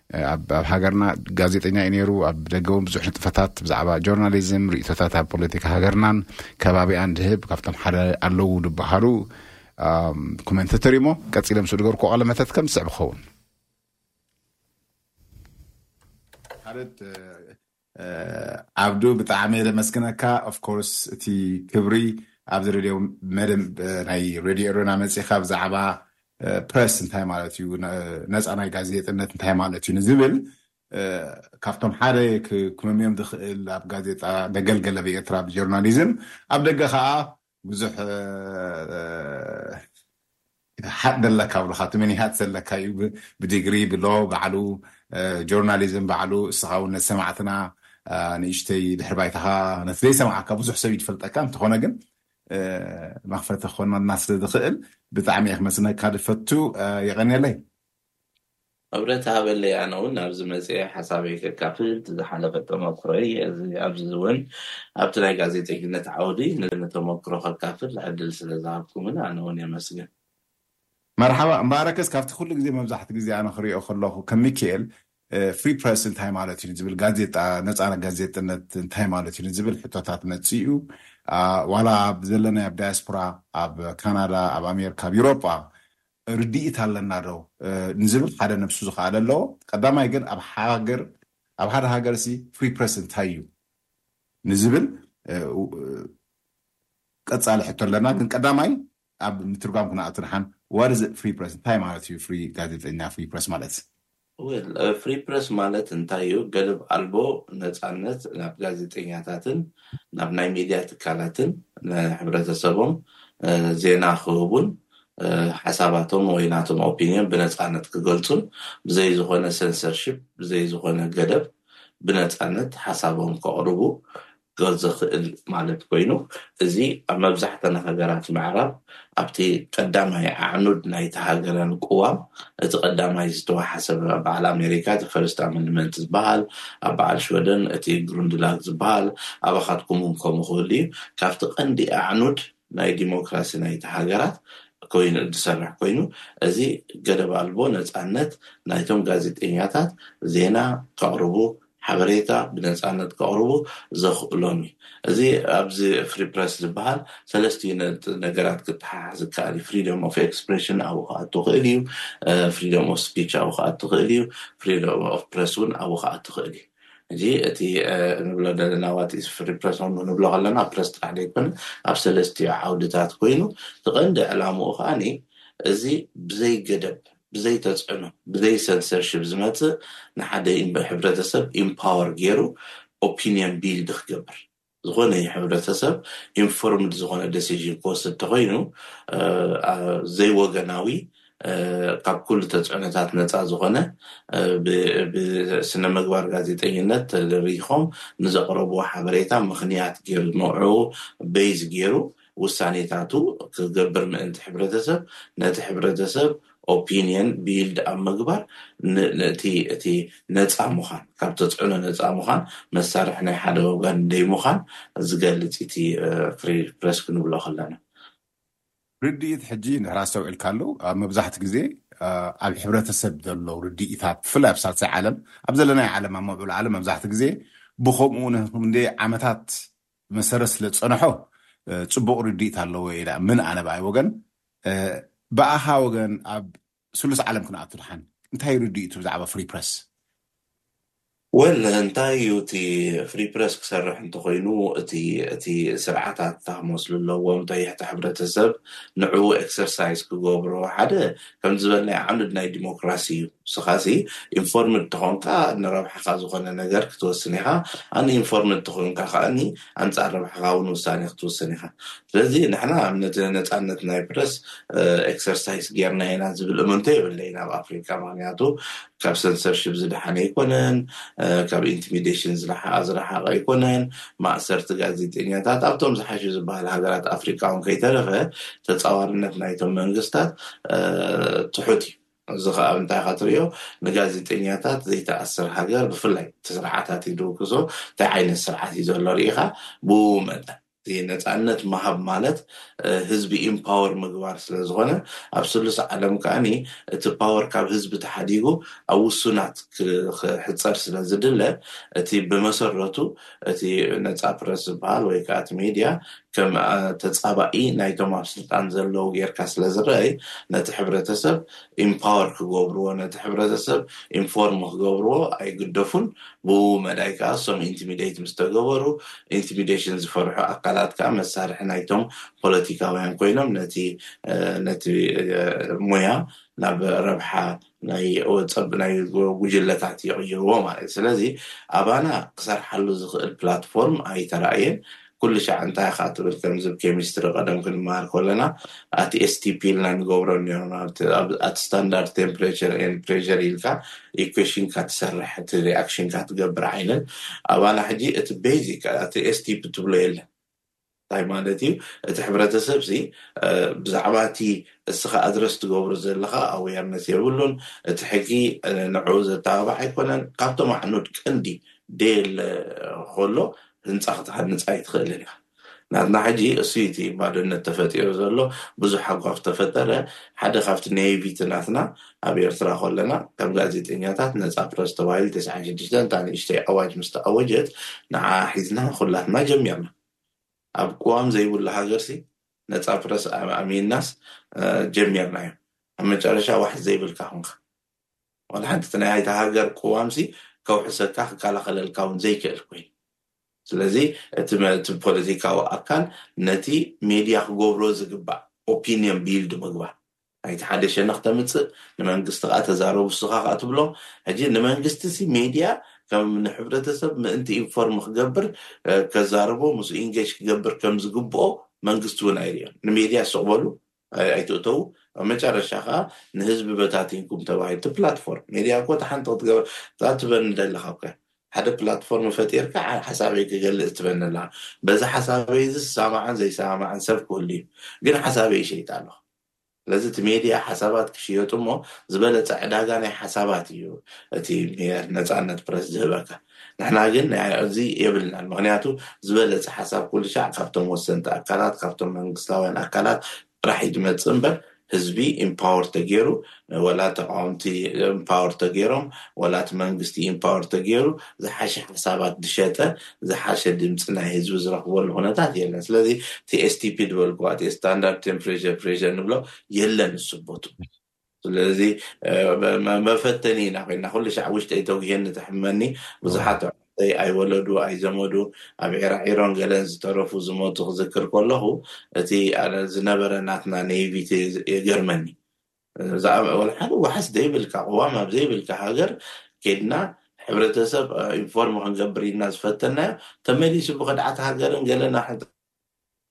ኣብ ኣብ ሃገርና ጋዜጠኛ እዩ ነይሩ ኣብ ደገ እውን ብዙሕ ንጥፈታት ብዛዕባ ጆርናሊዝም ርእቶታት ኣብ ፖለቲካ ሃገርናን ከባቢኣን ዝህብ ካብቶም ሓደ ኣለዉ ዝበሃሉ ኮመንተተር እዩሞ ቀፂለ ምስ ዝገርኩ ቃለ መተት ከም ዝስዕብ ክኸውን ማለት ዓብዱ ብጣዕሚ እየ ለመስግነካ of course እቲ ክብሪ ኣብዚ ሬድዮ መደብ ናይ ሬድዮ ኤረና መጺኻ ብዛዕባ ፕረስ እንታይ ማለት እዩ ነጻ ናይ ጋዜጠነት እንታይ ማለት እዩ ንዝብል ካብቶም ሓደ ክመምዮም ዝኽእል ኣብ ጋዜጣ ደገልገለ ብኤርትራ ብጆርናሊዝም ኣብ ደገ ከኣ ብዙሕ ሃእ ደለካ ኣብልካ ትመን ሃእ ዘለካ እዩ ብዲግሪ ብሎ ባዕሉ ጆርናሊዝም ባዕሉ እስኻ እውን ነቲ ሰማዕትና ንእሽተይ ድሕሪ ባይታኻ ነቲ ዘይሰማዓካ ብዙሕ ሰብ ይፈልጠካ እንተኾነ ግን መኽፈቲ ክኾነልና ስለ ዝኽእል ብጣዕሚ እየ ክመስነካ ድፈቱ የቐንየለይ ክብረት ይሃበለይ ኣነ ውን ናብዚ መጽየ ሓሳበይ ከካፍል እቲ ዝሓለፈ ተመክሮይ እዚ ኣብዚ ውን ኣብቲ ናይ ጋዜጠኝነት ዓውዲ ንተመክሮ ከካፍል ዕድል ስለ ዝሃብኩምኒ ኣነ ውን የመስግን። መርሓባ እምበኣረከስ ካብቲ ኩሉ ግዜ መብዛሕቲ ግዜ ኣነ ክሪኦ ከለኩ ከም ሚኪኤል ፍሪ ፕረስ እንታይ ማለት እዩ ንዝብል ጋዜጣ ነጻነት ጋዜጥነት እንታይ ማለት እዩ ንዝብል ሕቶታት መጽዩ እዩ ዋላ ኣብ ዘለናዮ ኣብ ዳያስፖራ ኣብ ካናዳ ኣብ ኣሜርካ ኣብ ዩሮጳ ርድኢት ኣለና ዶ ንዝብል ሓደ ነብሱ ዝኸኣለ ኣለዎ። ቀዳማይ ግን ኣብ ሃገር ኣብ ሓደ ሃገርሲ ፍሪ ፕረስ እንታይ እዩ ንዝብል ቀጻሊ ሕቶ ኣለና። ግን ቀዳማይ ኣብ ምትርጓም ክንኣቱ ደሓን ዋት ኢዝ ፍሪ ፕረስ እንታይ ማለት እዩ ፍሪ ጋዜጠኛ ፍሪ ፕረስ ማለት ዌል ፍሪ ፕረስ ማለት እንታይ እዩ ገደብ ኣልቦ ነጻነት ናብ ጋዜጠኛታትን ናብ ናይ ሚድያ ትካላትን ንሕብረተሰቦም ዜና ክህቡን ሓሳባቶም ወይ ናቶም ኦፒንዮን ብነጻነት ክገልጹን ብዘይ ዝኾነ ሰንሰርሺፕ ብዘይ ዝኾነ ገደብ ብነጻነት ሓሳቦም ከቕርቡ ክገዝእ ዘኽእል ማለት ኮይኑ፣ እዚ ኣብ መብዛሕተን ሃገራት ምዕራብ ኣብቲ ቀዳማይ ኣዕኑድ ናይቲ ሃገረን ቅዋም፣ እቲ ቀዳማይ ዝተወሓሰ ኣብ በዓል ኣሜሪካ እቲ ፈርስት ኣመንድመንት ዝበሃል፣ ኣብ በዓል ሽወደን እቲ ግሩንድላግ ዝበሃል፣ ኣባኻትኩም እውን ከምኡ ክህሉ እዩ፣ ካብቲ ቀንዲ ኣዕኑድ ናይ ዲሞክራሲ ናይቲ ሃገራት ኮይኑ ዝሰርሕ ኮይኑ፣ እዚ ገደብ ኣልቦ ነጻነት ናይቶም ጋዜጠኛታት ዜና ከቕርቡ ሓበሬታ ብነጻነት ከቕርቡ ዘኽእሎም እዩ። እዚ ኣብዚ ፍሪ ፕረስ ዝበሃል ሰለስቲኡ ነገራት ክተሓሓዝ ይከኣል እዩ። ፍሪደም ኦፍ ኤክስፕረሽን ኣብኡ ክኣቱ ይኽእል እዩ፣ ፍሪደም ኦፍ ስፒች ኣብኡ ክኣቱ ይኽእል እዩ፣ ፍሪደም ኦፍ ፕረስ እውን ኣብኡ ክኣቱ ይኽእል እዩ። ሕጂ እቲ ንብሎ ዘለና ዋት ኢዝ ፍሪ ፕረስ ን ንብሎ ከለና ፕረስ ጥራሕ ዘይኮነ ኣብ ሰለስቲኡ ዓውድታት ኮይኑ እቲ ቀንዲ ዕላምኡ ከኣ እዚ ብዘይገደብ ብዘይ ተጽዕኖ ብዘይ ሰንሰርሺፕ ዝመጽእ ንሓደ ሕብረተሰብ ኢምፓወር ጌሩ ኦፒንዮን ቢልድ ክገብር ዝኾነ እዩ ሕብረተሰብ ኢንፎርምድ ዝኾነ ደሲዥን ክወስድ ተኾይኑ ዘይወገናዊ ካብ ኩሉ ተጽዕኖታት ነጻ ዝኾነ ብስነምግባር ጋዜጠኝነት ተደሪኾም ንዘቕረብዎ ሓበሬታ ምኽንያት ጌሩ ንዑኡ በይዝ ጌሩ ውሳኔታቱ ክገብር ምእንቲ ሕብረተሰብ ነቲ ሕብረተሰብ Opinion ቢልድ ኣብ ምግባር እቲ እቲ ነጻ ምዃን ካብ ተጽዕኖ ነጻ ምዃን መሳርሒ ናይ ሓደ ወገን ደይምዃን ዝገልጽ እዩ እቲ ፍሪ ፕረስ ክንብሎ ከለና። ርድኢት ሕጂ እንድሕር ኣስተውዒልካሉ ኣብ መብዛሕትኡ ግዜ ኣብ ሕብረተሰብ ዘሎ ርድኢታት ብፍላይ ኣብ ሳልሳይ ዓለም ኣብ ዘለናዮ ዓለም ኣብ ምዕቡል ዓለም መብዛሕትኡ ግዜ ብኸምኡ ንክንደይ ዓመታት ብመሰረት ስለ ዝጸነሖ ጽቡቕ ርድኢት ኣለዎ እየ ደኣ ምን ኣነ ብኣይ ወገን ብኣኻ ወገን ኣብ ስሉስ ዓለም ክንኣቱ ደሓን እንታይ እዩ ርድኢቱ ብዛዕባ ፍሪ ፕረስ? Well እንታይ እዩ እቲ ፍሪ ፕረስ ክሰርሕ እንተኾይኑ እቲ እቲ ስርዓታት ታክሞስ ዝለዎም ተየሕቲ ሕብረተሰብ ንዕኡ ኤክሰርሳይዝ ክገብሮ ሓደ ከም ዝበልናዮ ዓምድ ናይ ዲሞክራሲ እዩ። ንስኻሲ ኢንፎርምድ ተኾንካ ንረብሓኻ ዝኾነ ነገር ክትወስን ኢኻ፣ ኣን ኢንፎርምድ ተኾንካ ከኣኒ ኣንጻር ረብሓኻ እውን ውሳኔ ክትውስን ኢኻ። ስለዚ ንሕና ነቲ ነጻነት ናይ ፕረስ ኤክሰርሳይስ ጌርናዮ ኢና ዝብል እምንቶ የብለይን ኣብ ኣፍሪቃ። ምኽንያቱ ካብ ሰንሰርሺፕ ዝደሓነ ኣይኮነን፣ ካብ ኢንቲሚደሽን ዝለሓቐ ዝረሓቐ ኣይኮነን፣ ማእሰርቲ ጋዜጠኛታት ኣብቶም ዝሓሹ ዝበሃል ሃገራት ኣፍሪቃ ውን ከይተረፈ ተጻዋርነት ናይቶም መንግስታት ትሑት እዩ። እዚ ከኣ ኣብ እንታይ ኢኻ ትርእዮ ንጋዜጠኛታት ዘይትኣስር ሃገር ብፍላይ እቲ ስርዓት ኣትዩ ድውክሶ እንታይ ዓይነት ስርዓት እዩ ዘሎ ርኢኻ ብኡ መጠን። እቲ ነጻነት ምሃብ ማለት ህዝቢ ኢምፓወር ምግባር ስለ ዝኾነ ኣብ ስሉስ ዓለም ከኣ እቲ ፓወር ካብ ህዝቢ ተሓዲጉ ኣብ ውሱናት ክሕጸር ስለ ዝድለ እቲ ብመሰረቱ እቲ ነጻ ፕረስ ዝበሃል ወይ ከኣ እቲ ሚድያ ከም ተጻባኢ ናይቶም ኣብ ስልጣን ዘለዉ ጌርካ ስለ ዝረኣይ ነቲ ሕብረተሰብ ኢምፓወር ክገብርዎ ነቲ ሕብረተሰብ ኢንፎርም ክገብርዎ ኣይግደፉን ብእኡ መዳይ ከኣ እሶም ኢንቲሚደይት ምስ ተገበሩ፣ ኢንቲሚደሽን ዝፈርሑ ኣካላት ከኣ መሳርሒ ናይቶም ፖለቲካውያን ኮይኖም ነቲ ነቲ ሞያ ናብ ረብሓ ናይ ጸብ ናይ ጉጅለታት ይቕይርዎ ማለት እዩ። ስለዚ ኣባና ክሰርሓሉ ዝኽእል ፕላትፎርም ኣይተራእየን። ኩሉ ሻዕ እንታይ ኢኻ ትብል ከምዚ ብ ኬሚስትሪ ቀደም ክንመሃር ኮለና ኣቲ STP ኢልና ንገብሮ ኔርና ኣቲ ስታንዳርድ ቴምፕሬቸር ኤንድ ፕሬሸር ኢልካ ኢኩዌሽንካ ትሰርሕ እቲ ሪኣክሽንካ ትገብር ዓይነት ኣባና ሕጂ እቲ ቤዚክ ኣቲ STP ትብሎ የለን እንታይ ማለት እዩ እቲ ሕብረተሰብ ሲ ብዛዕባ እቲ እስኻ ኣድረስ ትገብሮ ዘለኻ ኣዌርነስ የብሉን እቲ ሕጊ ንዕኡ ዘተባባዕ ኣይኮነን ካብቶም ኣዕኑድ ቀንዲ ዴል ኾሎ ህንጻ ክትሃንጽ ኣይትኽእልን ኢኻ ናትና ሕጂ እሱይ እቲ ባዶነት ተፈጢሩ ዘሎ ብዙሕ ሃጓፍ ተፈጠረ ሓደ ካብቲ ነይቪቲ ናትና ኣብ ኤርትራ ኮለና ካብ ጋዜጠኛታት ነጻ ፕረስ ተባሂሉ ተስዓን ሽዱሽተን እታ ንእሽተይ ኣዋጅ ምስ ተኣወጀት ንዓኣ ሒዝና ኩላትና ጀሚርና ኣብ ቅዋም ዘይብሉ ሃገርሲ ነጻ ፕረስ ኣሚንናስ ጀሚርናዮ ኣብ መጨረሻ ዋሕስ ዘይብልካ ኮንካ ዋላ ሓንቲ እቲ ናይ ኣይታ ሃገር ቅዋምሲ ከውሕሰካ ክከላኸለልካ ውን ዘይክእል ኮይኑ ስለዚ እቲ እቲ ፖለቲካዊ ኣካል ነቲ ሜድያ ክገብሮ ዝግባእ ኦፒንየን ቢልድ ምግባር ናይቲ ሓደ ሸነኽ ተምጽእ ንመንግስቲ ከኣ ተዛረቡ ስኻ ከኣ ትብሎም ሕጂ ንመንግስቲሲ ሜድያ ከም ንሕብረተሰብ ምእንቲ ኢንፎርም ክገብር ከዛርቦ ምስኡ ኢንጌጅ ክገብር ከም ዝግብኦ መንግስቲ ውን ኣይርእዮን ንሜድያ ስቕ በሉ ኣይትእተዉ ኣብ መጨረሻ ከኣ ንህዝቢ በታቲንኩም ተባሂሉ እቲ ፕላትፎርም ሜድያ እኮ እቲ ሓንቲ ክትገብር እዛ ትበኒ ዘለካ እኮ እያ ሓደ ፕላትፎርም ፈጢርካ ሓሳበይ ክገልጽ ትበኒ ኣለካ በዚ ሓሳበይ እዚ ዝሰማዕን ዘይሰማማዕን ሰብ ክህሉ እዩ ግን ሓሳበይ ይሸይጥ ኣለኩ ስለዚ እቲ ሜድያ ሓሳባት ክሽየጡ እሞ ዝበለጸ ዕዳጋ ናይ ሓሳባት እዩ እቲ ነጻነት ፕረስ ዝህበካ ንሕና ግን ናይ ኣዕዚ የብልናን ምኽንያቱ ዝበለጸ ሓሳብ ኩልሻዕ ካብቶም ወሰንቲ ኣካላት ካብቶም መንግስታውያን ኣካላት ጥራሕ እዩ ዝመጽእ እምበር ህዝቢ ኢምፓወር ተጌሩ ወላ ተቃወምቲ ኢምፓወር ተጌሮም ወላ እቲ መንግስቲ ኢምፓወር ተጌሩ ዝሓሸ ሓሳባት ዝሸጠ ዝሓሸ ድምጺ ናይ ህዝቢ ዝረኽበሉ ኩነታት የለን ስለዚ እቲ ኤስቲፒ ዝበልኩዋ እቲ ስታንዳርድ ቴምፕሬቸር ፕሬሸር ንብሎ የለን ንሱ ቦትኡ ስለዚ መፈተኒ ኢና ኮይና ኩሉ ሻዕ ውሽጠይ ተጉሄኒ ተሕመኒ ብዙሓት ኣሕዋተይ ኣይወለዱ ኣይዘመዱ ኣብዒራ ዒሮን ገለን ዝተረፉ ዝሞቱ ክዝክር ከለኩ እቲ ዝነበረ ናትና ነይቪቲ የገርመኒ ወላ ሓደ ዋሕስ ዘይብልካ ቅዋም ኣብ ዘይብልካ ሃገር ከድና ሕብረተሰብ ኢንፎርም ክንገብር ኢልና ዝፈተናዮ ተመሊሱ ብክድዓት ሃገርን ገለን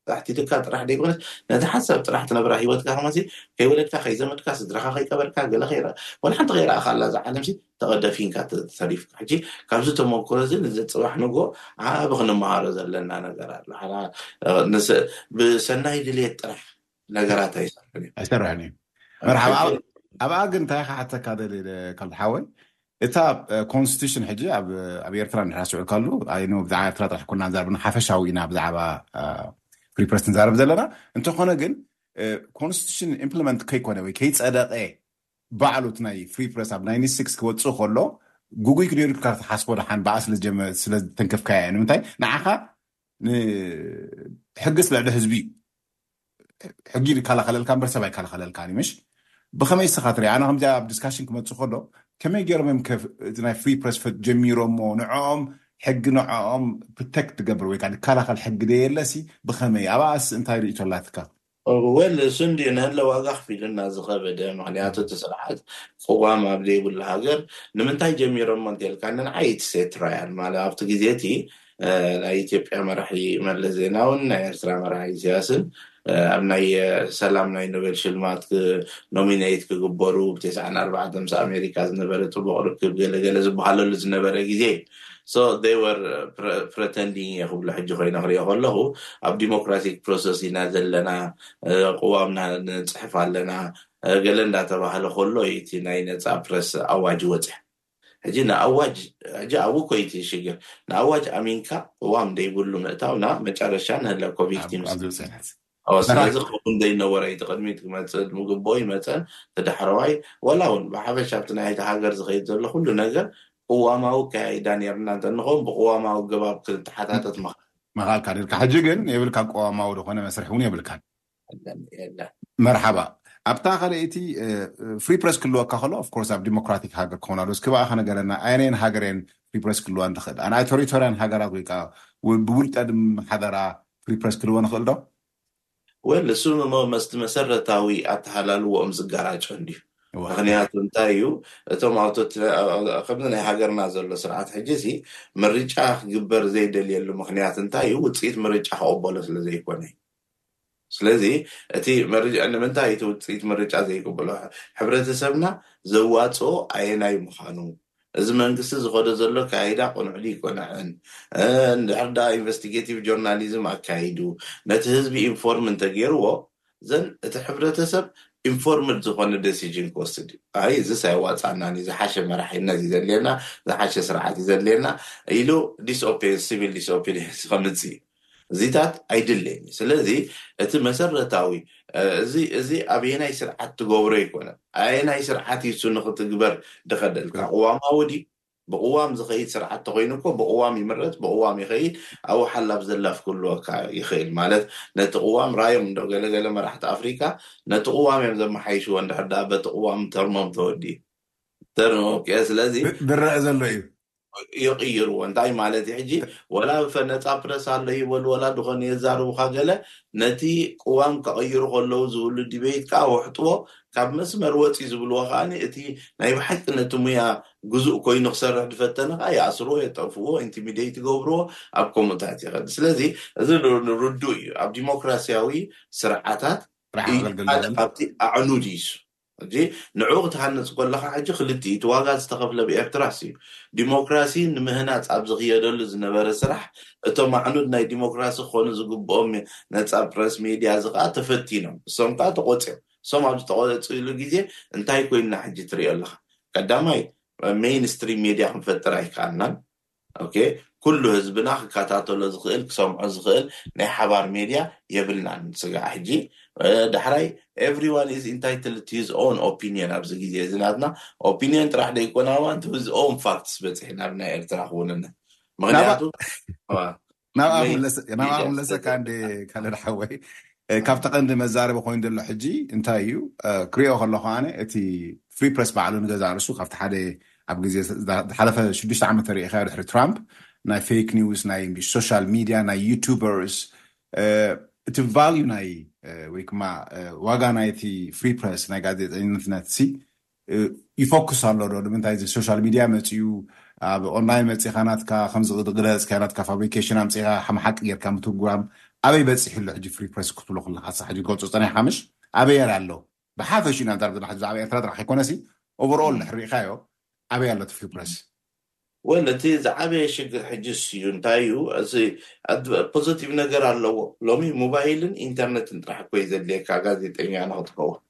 ተሓቲትካ ጥራሕ ደይኮነስ ነታ ሓሳብ ጥራሕ ትነብራ ሂወትካ ከማሲ ከይወለድካ ከይዘመድካ ስድራኻ ከይቀበርካ ገለ ከይረኣ ወላሓንቲ ከይረኣኻላ እዛ ዓለምሲ ተቀደፊንካ ተሪፍካ ሕጂ ካብዚ ተመኩሮ እዚ ንዚ ጽባሕ ንግሆ ዓቢ ክንመሃሮ ዘለና ነገር ኣሎ ብሰናይ ድልየት ጥራሕ ነገራት ኣይሰርሕን እዩ ኣይሰርሕን እዩ መርሓባ ኣብኣ ግን እንታይ ክሓተካ ደልየ ካብ ሓወይ እታ ኮንስቲቱሽን ሕጂ ኣብ ኤርትራ ንድሕራ ስዑልካሉ ኣይኖ ብዛዕባ ኤርትራ ጥራሕ ኮና ዛርብና ሓፈሻዊ ኢና ብዛዕባ ፍሪ ፕረስ ንዛረብ ዘለና እንተኾነ ግን ኮንስቲቱሽን ኢምፕሊመንት ከይኮነ ወይ ከይፀደቀ ባዕሉ እቲ ናይ ፍሪ ፕረስ ኣብ ናይኒ ስክስ ክወፅእ ከሎ ጉጉይ ክደሩ ካብ ትሓስቦ ድሓን ብኣ ስለዝተንከፍካያ እያ ንምንታይ ንዓኻ ሕግስ ልዕሊ ህዝቢ እዩ ሕጊ ይከላኸለልካ እምበር ሰብ ኣይከላኸለልካን እዩ ምሽ ብኸመይ እስኻ ትሪኣ ኣነ ከምዚ ኣብ ዲስካሽን ክመፅእ ከሎ ከመይ ገይሮም እዮም ከ እቲ ናይ ፍሪ ፕረስ ፈት ጀሚሮሞ ንዕኦም ሕጊ ንዕኦም ፕሮቴክት ትገብር ወይ ከዓ ዝከላኸል ሕጊ ደየለሲ ብኸመይ ኣብኣስ እንታይ ርእይቶ ኣላትካ ወል እሱ እንዲዩ ንለ ዋጋ ክፊሉና ዝኸበደ ምክንያቱ እቲ ስርዓት ቅዋም ኣብ ዘይብሉ ሃገር ንምንታይ ጀሚሮሞ እንተልካኒ ንዓይ ኢትስ ኤ ትራያል ማለት ኣብቲ ግዜ እቲ ናይ ኢትዮጵያ መራሒ መለስ ዜናውን ናይ ኤርትራ መራሒ ኢሳያስን ኣብ ናይ ሰላም ናይ ኖቤል ሽልማት ኖሚነይት ክግበሩ ብ ተስዓን ኣርባዕተን ምስ ኣሜሪካ ዝነበረ ጥቡቕ ርክብ ገለ ገለ ዝበሃለሉ ዝነበረ ግዜ እዩ ሶ they were pretending እየ ክብሎ ሕጂ ኮይነ ክሪኦ ከለኹ ኣብ ዲሞክራቲክ ፕሮሰስ ኢና ዘለና ቅዋምና ንጽሕፍ ኣለና ገለ እንዳተባህለ ከሎ እዩ እቲ ናይ ነጻ ፕረስ ኣዋጅ ወጽያ ሕጂ ንኣዋጅ ሕጂ ኣብኡ እኮ እዩ እቲ ሽግር ንኣዋጅ ኣሚንካ ቅዋም ደይብሉ ምእታው ናብ መጨረሻ ንህለ እኮ ቪክቲም ኣብ ዝበጸሐት ኣዎ መራሒ ስለዚ ክኸውን ደይነበሮ እዩ እቲ ቅድሚት ክመጽእ ምግብኦ ይመጸን እቲ ዳሕረዋይ ወላ ውን ብሓፈሻ ኣብቲ ናይቲ ሃገር ዝኸይድ ዘሎ ኩሉ ነገር ቅዋማዊ ኣከያይዳ ኔርና እንተ ንኸውን ብቅዋማዊ ኣገባብ ክትሓታተት ምኸ ምኻልካ ኔርካ ሕጂ ግን የብልካን ቅዋማዊ ዝኾነ መስርሕ ውን የብልካን መርሓባ ኣብታ ካልኣይቲ ፍሪ ፕረስ ክልወካ ከሎ ኦፍ ኮርስ ኣብ ዲሞክራቲክ ሃገር ክኾን ኣለዎ እስኪ ብኣኻ ንገረና ኣየነየን ሃገር እየን ፍሪ ፕረስ ክልወን ዝኽእል ኣንኣይ ቶሪቶርያን ሃገራት ወይ ከኣ ብውልቀ ዝመሓደራ ፍሪ ፕረስ ክልወን ይኽእል ዶ? ዌል እሱ እሞ መስቲ መሰረታዊ ኣተሃላልወኦም ዝጋራጮ እንድዩ ምኽንያቱ እንታይ እዩ እቶም ኣውቶትሪ ከምዚ ናይ ሃገርና ዘሎ ስርዓት ሕጂ እዚ ምርጫ ክግበር ዘይደልየሉ ምኽንያት እንታይ እዩ ውጽኢት ምርጫ ክቕበሎ ስለ ዘይኮነ እዩ ስለዚ እቲ መርጅዕ ንምንታይ እቲ ውፅኢት ምርጫ ዘይቅብሎ? ሕብረተሰብና ዘዋፅኦ ኣየናይ ምዃኑ? እዚ መንግስቲ ዝኸዶ ዘሎ ኣካያይዳ ቅኑዕ ድዩ ኣይቅኑዕን? እንድሕር ድኣ ኢንቨስቲጌቲቭ ጆርናሊዝም ኣካይዱ ነቲ ህዝቢ ኢንፎርም እንተገይርዎ ዘን እቲ ሕብረተሰብ ኢንፎርምድ ዝኾነ ደሲዥን ክወስድ እዩ። ኣይ እዝስ ኣየዋፅኣናን እዩ፣ ዝሓሸ መራሒነት እዩ ዘድልየና፣ ዝሓሸ ስርዓት እዩ ዘድልየና ኢሉ ዲስኦፒንስ፣ ሲቪል ዲስኦፒንስ ከምፅእ እዩ። እዚታት ኣይድልን እዩ ስለዚ እቲ መሰረታዊ እዚ እዚ ኣበየናይ ስርዓት ትገብሮ ኣይኮነን ኣየናይ ስርዓት እዩ እሱ ንክትግበር ድከደልካ ቅዋማዊ ድዩ ብቅዋም ዝከይድ ስርዓት ተኮይኑ እኮ ብቅዋም ይምረፅ ብቅዋም ይከይድ ኣብኡ ሓላፍ ዘላፍ ክህልወካ ይክእል ማለት ነቲ ቅዋም ራዮም እንዶ ገለ ገለ መራሕቲ ኣፍሪካ ነቲ ቅዋም እዮም ዘመሓይሽዎ እንድሕር ዳኣ በቲ ቅዋም ተርሞም ተወዲኡ ተርሞም ስለዚ ዝረኣ ዘሎ እዩ ይቅይርዎ እንታይ ማለት እዩ ሕጂ ወላ እፈ ነጻ ፕረስ ኣሎ ይበሉ ወላ ድኾነ የዛርቡካ ገለ ነቲ ቅዋም ከቅይሩ ከለዉ ዝብሉ ዲበይት ከኣ ወሕጥዎ ካብ መስመር ወጺ ዝብልዎ ከኣ እቲ ናይ ብሓቂ ነቲ ሙያ ግዙእ ኮይኑ ክሰርሕ ድፈተነ ከኣ ይኣስርዎ የጠፍእዎ ኢንቲሚደይት ይገብርዎ ኣብ ከምኡታት ይኸድ ስለዚ እዚ ርዱእ እዩ ኣብ ዲሞክራሲያዊ ስርዓታት ሓደ ካብቲ ኣዕኑድ እዩ ሕጂ ንዕኡ ክትሃንጽ ኮለኻ ሕጂ ክልቲኡ እቲ ዋጋ ዝተኸፍለ ብ ኤርትራስ እዩ። ዲሞክራሲ ንምህናጽ ኣብ ዝኽየደሉ ዝነበረ ስራሕ እቶም ኣዕኑድ ናይ ዲሞክራሲ ክኾኑ ዝግብኦም ነጻ ፕረስ ሜድያ እዚ ከኣ ተፈቲኖም እሶም ከኣ ተቖጽዮም። እሶም ኣብ ዝተቖጽይሉ ግዜ እንታይ ኮይንና ሕጂ ትሪኦ ኣለኻ። ቀዳማይ ሜይን ስትሪም ሜድያ ክንፈጥር ኣይከኣልናን። ኦኬ ኩሉ ህዝብና ክከታተሎ ዝኽእል ክሰምዖ ዝኽእል ናይ ሓባር ሜድያ የብልናን ስጋዕ ሕጂ ዳሕራይ ኤቭሪዋን ኢዝ ኢንታይትልድ ቱ ሂዝ ኦን ኦፒንየን ኣብዚ ግዜ እዚ ናትና ኦፒንየን ጥራሕ ደይኮነ ኣባ ቱ ሂዝ ኦን ፋክትስ በጺሕና ኣብ ናይ ኤርትራ ክውንነት ምኽንያቱ ናብኣ ብዘይ ክምለሰ- ናብኣ ሚድያ ክምለሰካ ስደት እንዴ ይብለካ ካለል ሓወይ እ፣ እ፣ ካብቲ ቀንዲ መዛረቢ ኮይኑ ዘሎ ሕጂ እንታይ እዩ እ፣ ክሪኦ ከለኹ ኣነ እቲ ፍሪ ፕረስ ባዕሉ ንገዛ ርእሱ ካብቲ ሓደ ኣብ ግዜ ዝዳ- ዝሓለፈ ሽዱሽተ ዓመት ተሪኢኻዮ ድሕሪ ትራምፕ ናይ ፌክ ኒውስ ናይ ሶሻል ሚድያ ናይ ዩቱበርስ እ፣ እቲ ቫልዩ ናይ እ፣ ወይ ክማ እ፣ ዋጋ ናይቲ ፍሪ ፕረስ ናይ ጋዜጠኝነትሲ ይፎክስ ኣሎ ዶ ንምንታይ እዚ ሶሻል ሚድያ መፂኡ ኣብ ኦንላይን መፂእኻ ናትካ ከምዚ ግለፅ ካይ ናትካ ፋብሪኬሽን ኣምፂእኻ ከም ሓቂ ጌርካ ምትርጓም ኣበይ በፂሑ ኣሎ ሕጂ ፍሪ ፕረስ ክትብሎ ከለኻ ንስኻ ሕጂ ገልፁ ፀኒሕኻ ምሽ ኣበይ ኣር ኣሎ ብሓፈሽኡ ኢና ንዛረብ ዘለና ሕጂ ብዛዕባ ኤርትራ ጥራሕ ኣይኮነሲ ኦቨርኦል እንድሕር ሪእኻዮ ኣበይ ኣሎ እቲ ፍሪ ፕረስ Well እቲ ዝዓበየ ሽግር ሕጅስ እዩ እንታይ እዩ እዚ ፖዘቲቭ ነገር ኣለዎ ሎሚ ሞባይልን ኢንተርነትን ጥራሕ እኮ እዩ ዘድልየካ ጋዜጠኛ ንክትከውን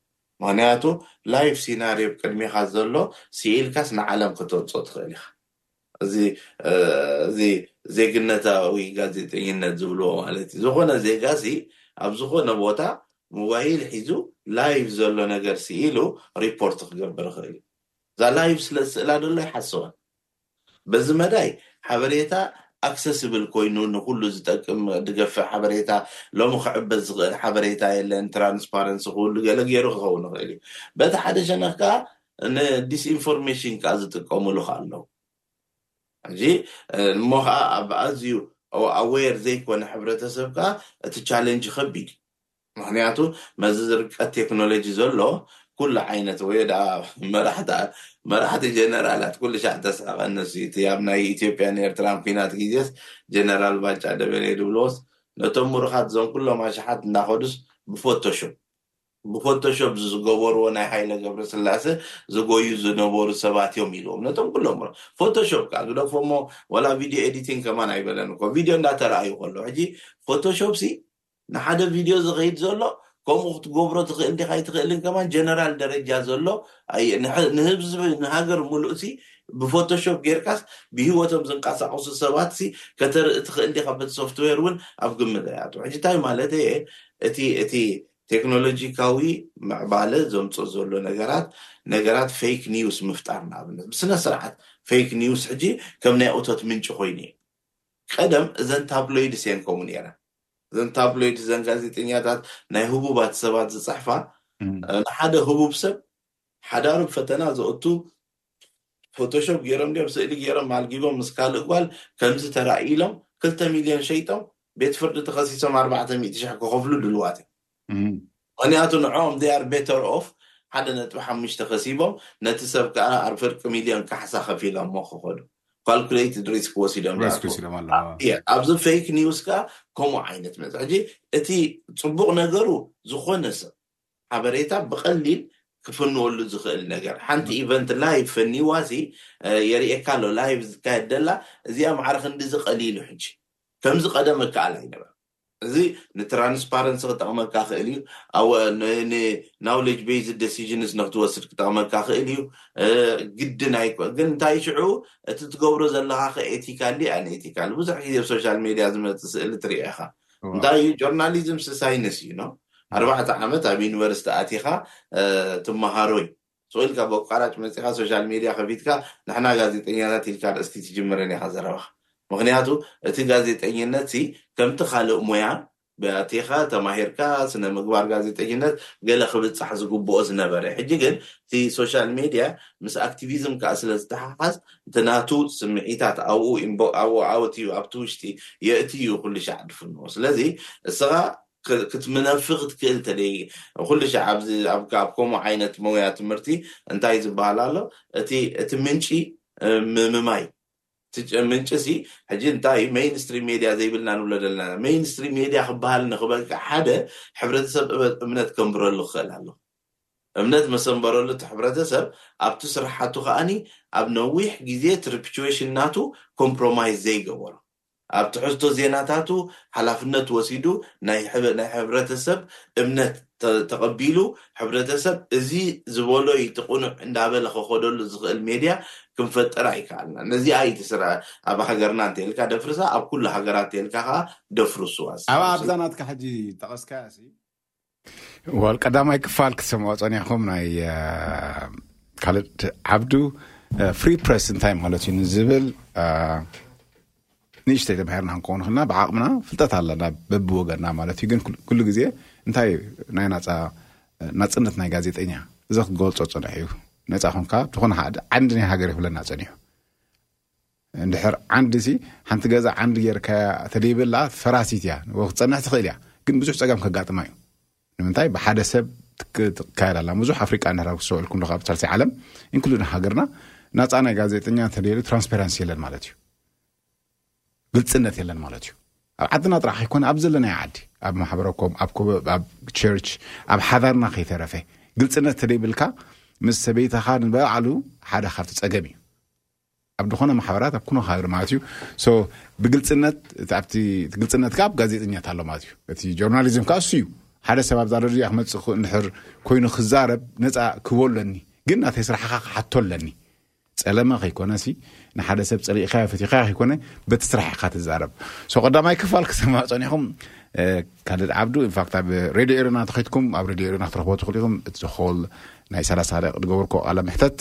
ምክንያቱ ላይቭ ሲናርዮ ኣብ ቅድሜካ ዘሎ ሲኢልካስ ንዓለም ከተውፅኦ ትክእል ኢካ እዚ እዚ ዜግነታዊ ጋዜጠኝነት ዝብልዎ ማለት እዩ ዝኮነ ዜጋ ሲ ኣብ ዝኮነ ቦታ ሞባይል ሒዙ ላይቭ ዘሎ ነገር ሲኢሉ ሪፖርት ክገብር ይክእል እዩ እዛ ላይቭ ስለ ዝስእላ ደሎ ኣይሓሰዋን በዚ መዳይ ሓበሬታ ኣክሰስብል ኮይኑ ንኩሉ ዝጠቅም ድገፍዕ ሓበሬታ ሎሚ ክዕበ ዝክእል ሓበሬታ የለን ትራንስፓረንሲ ክህሉ ገለ ገይሩ ክከውን ይክእል እዩ በቲ ሓደ ሸነክ ከኣ ን ዲስኢንፎርሜሽን ከኣ ዝጥቀምሉ ከኣ ኣለው ሕጂ እሞ ከኣ ኣብ ኣዝዩ ኣወር ዘይኮነ ሕብረተሰብ ከኣ እቲ ቻለንጅ ከቢድ ምኽንያቱ መዚ ዝርቀት ቴክኖሎጂ ዘሎ ኩሉ ዓይነት ወዮ ደኣ መራሕቲ መራሕቲ ጀነራላት ኩልሻዕ ተስዕቐ ንሱ እዩ እቲ ኣብ ናይ ኢትዮጵያን ኤርትራን ኩናት ግዜስ ጀነራል ባጫ ደበሌ ድብልዎስ ነቶም ሙሩኻት እዞም ኩሎም ኣሽሓት እንዳኸዱስ ብፎቶሾፕ ብፎቶሾፕ ዝገበርዎ ናይ ሃይለ ገብረስላሰ ዝጎዩ ዝነበሩ ሰባት እዮም ኢልዎም ነቶም ኩሎም ፎቶሾፕ ከኣ ግደፎሞ ዋላ ቪድዮ ኤዲቲንግ ከማን ኣይበለን እኮ ቪድዮ እንዳተራእዩ ከሎ ሕጂ ፎቶሾፕሲ ንሓደ ቪድዮ ዝኸይድ ዘሎ ከምኡ ክትገብሮ ትኽእል ዲኻ ኣይትኽእልን ከማን ጀነራል ደረጃ ዘሎ ኣየ ንሐ- ንህዝቢ ንሃገር ሙሉእሲ ብፎቶሾፕ ጌርካስ ብሂወቶም ዝንቀሳቐሱ ሰባትሲ ከተርኢ ትኽእል ዲኻ በቲ ሶፍትዌር እውን ኣብ ግምት ኣይኣቱ ሕጂ እንታይ ማለት እየ እቲ እቲ ቴክኖሎጂካዊ ምዕባለ ዘምፅኦ ዘሎ ነገራት ነገራት ፌክ ኒውስ ምፍጣር ንኣብነት ብስነ ስርዓት ፌክ ኒውስ ሕጂ ከም ናይ እቶት ምንጪ ኮይኑ እዩ ቀደም እዘን ታብሎይድስ እየን ከምኡ ነይረን እዘን ታብሎይድ እዘን ጋዜጠኛታት ናይ ህቡባት ሰባት ዝጽሕፋ ንሓደ ህቡብ ሰብ ሓዳሩ ብ ፈተና ዘእቱ ፎቶሾፕ ጌሮም ድዮም ስእሊ ጌሮም ኣልጊቦም ምስ ካልእ ጓል ከምዚ ተራእዩ ኢሎም ክልተ ሚልዮን ሸይጦም ቤት ፍርዲ ተኸሲሶም ኣርባዕተ ሚእቲ ሽሕ ክኸፍሉ ድሉዋት እዮም። ምኽንያቱ ንዕኦም they are better off ሓደ ነጥቢ ሓሙሽተ ከሲቦም ነቲ ሰብ ከኣ ኣብ ፍርቂ ሚልዮን ካሕሳ ከፊሎሞ ክኸዱ calculated risk ወሲዶም Risk ይኣትዉ። ወሲዶም ኣለዉ። ኣ- እየ ኣብዚ ፌክ ኒውስ ከኣ ከምኡ ዓይነት መጽ ሕጂ እቲ ጽቡቕ ነገሩ ዝኾነ ሰብ ሓበሬታ ብቐሊል ክፍንወሉ ዝኽእል ነገር ሓንቲ ኢቨንት ላይቭ ፈኒዋሲ የርእየካ ኣሎ ላይቭ ዝካየድ ደላ እዚኣ ማዕረ ክንዲዚ ቀሊሉ ሕጂ ከምዚ ቀደም እከኣል ኣይነበረ እዚ ንትራንስፓረንሲ ክጠቕመካ ይኽእል እዩ፣ ኣብ ንናውለጅ ቤይዝድ ደሲዥንስ ንክትወስድ ክጠቕመካ ይኽእል እዩ፣ ግድን ኣይኮ ግን እንታይ ሽዑ እቲ ትገብሮ ዘለኻ ከ ኤቲካል ድዩ ኣንኤቲካል ብዙሕ ግዜ ኣብ ሶሻል ሜድያ ዝመጽእ ስእሊ ትሪኦ ኢኻ እንታይ እዩ ጆርናሊዝምስ ሳይንስ እዩ ን ኣርባዕተ ዓመት ኣብ ዩኒቨርሲቲ ኣቲኻ ትመሃሮ እዩ ትኽእል ኢካ በቋራጭ መጺኻ ሶሻል ሜድያ ከፊትካ ንሕና ጋዜጠኛታት ኢልካ ኣርእስቲ ትጅምርን ኢኻ ዘረባኻ ምኽንያቱ እቲ ጋዜጠኝነት ሲ ከምቲ ካልእ ሞያ ኣቲኻ ተማሂርካ ስነ ምግባር ጋዜጠኝነት ገለ ክብጻሕ ዝግብኦ ዝነበረ ሕጂ ግን እቲ ሶሻል ሜድያ ምስ ኣክቲቪዝም ከኣ ስለ ዝተሓሓዝ እቲ ናቱ ስምዒታት ኣብኡ ኢንቦ ኣብኡ ኣወትዩ ኣብቲ ውሽጢ የእትዩ ኩሉ ሻዕ ድፍንዎ ስለዚ እስኻ ክትምነፍግ ትክእል ተደይ ኩልሻዕ ኣብዚ ኣብ ከምኡ ዓይነት ሞያ ትምህርቲ እንታይ ዝባሃል ኣሎ እቲ እቲ ምንጪ ምምማይ እቲ ምንጪ ሲ ሕጂ እንታይ እዩ መይን ስትሪም ሜድያ ዘይብልና ንብሎ ዘለና መይን ስትሪም ሜድያ ክባሃል ንክበቅዕ ሓደ ሕብረተሰብ እምነት ከንብረሉ ክክእል ኣለዎ እምነት መሰንበረሉ እቲ ሕብረተሰብ ኣብቲ ስርሓቱ ከኣኒ ኣብ ነዊሕ ግዜ ትርፕቹዌሽን ናቱ ኮምፕሮማይዝ ዘይገበሮ ኣብ ትሕዝቶ ዜናታቱ ሓላፍነት ወሲዱ ናይ ሕብረተሰብ እምነት ተቐቢሉ ሕብረተሰብ እዚ ዝበሎ እዩ እቲ ቅኑዕ እንዳበለ ከኸደሉ ዝኽእል ሜድያ ክንፈጥር ኣይከኣልናን። ነዚኣ እዩ እቲ ስረ ኣብ ሃገርና እንተይልካ ደፍርሳ ኣብ ኩሉ ሃገራት እንተይልካ ከኣ ደፍርሱዋ። ኣብዛ ናትካ ሕጂ ዝጠቐስካያሲ ዋል ቀዳማይ ክፋል ክትሰምዖ ጸኒሕኩም ናይ ካልድ ዓብዱ ፍሪ ፕረስ እንታይ ማለት እዩ ንዝብል ንእሽተይ ተምሃርና ክንከውን ክና ብዓቕምና ፍልጠት ኣለና በብወገና ማለት እዩ ግን ኩሉ ግዜ እንታይ ናይ ናፃ ናፅነት ናይ ጋዜጠኛ እዚ ክገልፆ ፀንሕ እዩ ነፃ ኮንካ ዝኾነ ሓደ ዓንዲ ናይ ሃገር ይብለና ፀኒሑ እንድሕር ዓንዲ ሲ ሓንቲ ገዛ ዓንዲ ጌርካያ ተደይበላ ፈራሲት ኢያ ንእኡ ክትጸንሕ ትኽእል ኢያ ግን ብዙሕ ጸገም ከጋጥማ ኢዩ ንምንታይ ብሓደ ሰብ ትካየድ ኣላ ብዙሕ ኣፍሪቃ እንድሕር ኣብ ክሰበልኩም ዶ ካብ ሳልሳይ ዓለም ኢንክሉድን ሃገርና ናጻ ናይ ጋዜጠኛ ተደይሉ ትራንስፓረንሲ የለን ማለት ኢዩ ግልጽነት የለን ማለት ኢዩ ኣብ ዓድና ጥራሕ ከይኮነ ኣብ ዘለናዮ ዓዲ ኣብ ማሕበረኮም ኣብ ኣብ ቸርች ኣብ ሓዳርና ከይተረፈ ግልፅነት ተደይብልካ ምስ ሰበይታኻ ንበዓሉ ሓደ ካብቲ ፀገም እዩ ኣብ ድኾነ ማሕበራት ኣብ ኩኖ ካባቢ ማለት እዩ ሶ ብግልጽነት እቲ ኣብቲ እቲ ግልጽነት ከዓ ኣብ ጋዜጠኛት ኣሎ ማለት እዩ እቲ ጆርናሊዝም ከዓ እሱ እዩ ሓደ ሰብ ኣብዛ ደረጃ ክመጽእ ክኽእል እንድሕር ኮይኑ ክዛረብ ነፃ ክህቦ ኣለኒ ግን ናተይ ስራሕኻ ክሓቶ ኣለኒ ጸለመ ከይኮነ ሲ ንሓደ ሰብ ጸሊእኻዮ ፈቲኻዮ ከይኮነ በቲ ስራሕ ኢኻ ትዛረብ ሶ ቀዳማይ ክፋል ክሰማዕ ጸኒሕኩም ካልድ ዓብዱ ኢንፋክት ኣብ ሬድዮ ኤረና ተኸይትኩም ኣብ ሬድዮ ኤረና ክትረኽቦ ትኽእሉ ኢኹም እቲ ሆል ናይ 30 ደቂ ዝገበርኩ ቃለ ምሕተት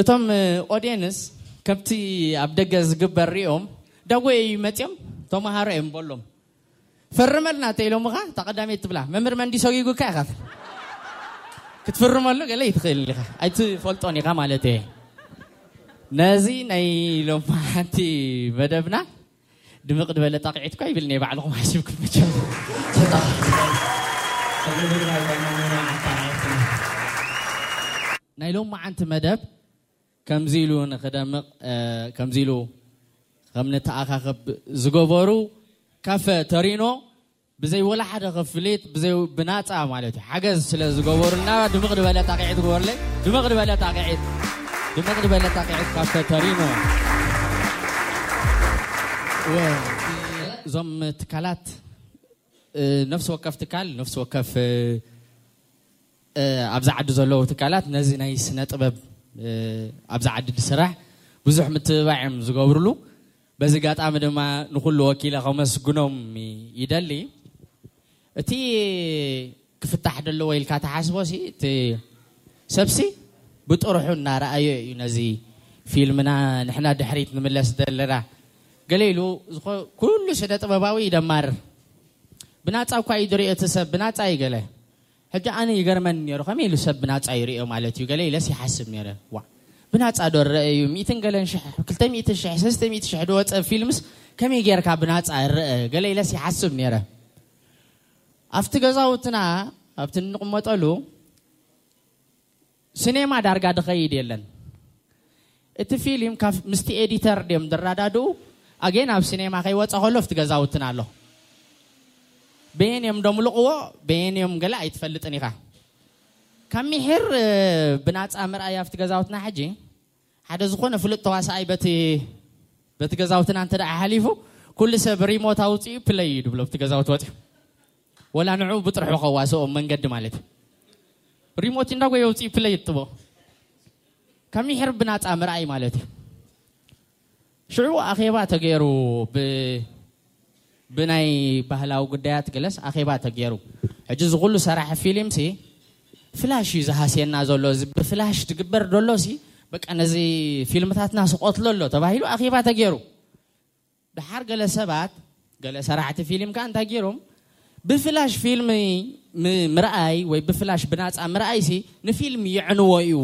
እቶም ኦዴንስ ከብቲ ኣብ ደገ ዝግበር ሪኦም ዳጎየ እዩ መጽዮም ተማሃሮ እዮም በሎም ፈርመልና ተኢሎምኻ እታ ቀዳመይቲ ትብላ መምህር መንዲ ሰጊጉካ ኢኻ ትብል ክትፍርመሉ ገለ ይትኽእል ኢኻ ኣይትፈልጦን ኢኻ ማለት እየ ነዚ ናይ ሎማዓንቲ መደብና ድምቅ ድበለ ጣቂዒት እኳ ይብል እኒኤ ባዕልኩም ሓሲብኩም መቸም ናይ ሎም መዓንቲ መደብ ከምዚ ኢሉ ንክደምቕ ከምዚ ኢሉ ከም ንተኣኻኸብ ዝገበሩ ካፈ ተሪኖ ብዘይ ወላሓደ ክፍሊት ብዘይ ብናጻ ማለት እዩ ሓገዝ ስለ ዝገበሩልና ድምቕ ድበለ ጣቂዒት ግበሩለይ ድምቕ ድበለ ጣቂዒት ድምቕ ድበለ ጣቂዒት ካብ ተተሪኖ እዞም ትካላት ነፍሲ ወከፍ ትካል ነፍሲ ወከፍ ኣብዚ ዓዲ ዘለዉ ትካላት ነዚ ናይ ስነ ጥበብ ኣብዚ ዓዲ ዝስራሕ ብዙሕ ምትብባዕ እዮም ዝገብርሉ በዚ ኣጋጣሚ ድማ ንኹሉ ወኪለ ከመስግኖም ይደሊ። እቲ ክፍታሕ ደለዎ ኢልካ ትሓስቦሲ እቲ ሰብሲ ብጥርሑ እናረኣዮ እዩ ነዚ ፊልምና ንሕና ድሕሪት ንምለስ ዘለና ገለ ኢሉ ኩሉ ስነ ጥበባዊ ይደማርር ብናጻ እኳ እዩ ድሪኦ እቲ ሰብ ብናጻ እዩ ገለ ሕጂ ኣነ ይገርመኒ ኔሩ ከመይ ኢሉ ሰብ ብናጻ ይርእዮ ማለት እዩ ገለ ኢለስ ይሓስብ ኔረ ዋእ ብናጻ ዶ ረኣ እዩ ሚእትን ገለን ሽሕ ክልተ ሚእቲ ሽሕ ሰስተ ሚእቲ ሽሕ ዝወጸ ፊልምስ ከመይ ጌርካ ብናጻ ረኣ ገለ ኢለስ ይሓስብ ኔረ ኣብቲ ገዛውትና ኣብቲ እንቕመጠሉ ስኔማ ዳርጋ ድኸይድ የለን እቲ ፊሊም ካብ ምስቲ ኤዲተር ድዮም ድራዳድኡ ኣጌን ኣብ ስኔማ ከይወጸ ከሎ ኣብቲ ገዛውትን ኣሎ በየን እዮም ደምልቕዎ በየን እዮም ገለ ኣይትፈልጥን ኢኻ ካብ ሚሒር ብናጻ ምርኣይ ኣብቲ ገዛውትና ሕጂ ሓደ ዝኾነ ፍሉጥ ተዋሳኣይ በቲ በቲ ገዛውትና እንተ ሓሊፉ ኩሉ ሰብ ሪሞት ኣውፅኡ ፕለይ እዩ ድብሎ ብቲ ገዛውቲ ወፂኡ ወላ ንዑ ብጥርሑ ከዋስኦም መንገዲ ማለት እዩ ሪሞት እንዳጎየ ኣውፅኡ ፕለይ ይጥቦ ከሚሕር ብናፃ ምርኣይ ማለት እዩ ሽዑ ኣኼባ ተገይሩ ብ ብናይ ባህላዊ ጉዳያት ገለስ ኣኼባ ተገይሩ ሕጂ እዚ ኩሉ ሰራሒ ፊሊም ሲ ፍላሽ እዩ ዝሃስየና ዘሎ እዚ ብፍላሽ ዝግበር ዘሎ ሲ በቃ ነዚ ፊልምታትና ስቆትሎ ኣሎ ተባሂሉ ኣኼባ ተገይሩ ድሓር ገለ ሰባት ገለ ሰራሕቲ ፊልም ከ እንታይ ገይሮም ብፍላሽ ፊልም ምርኣይ ወይ ብፍላሽ ብናፃ ምርኣይ ሲ ንፊልም ይዕንዎ እዩ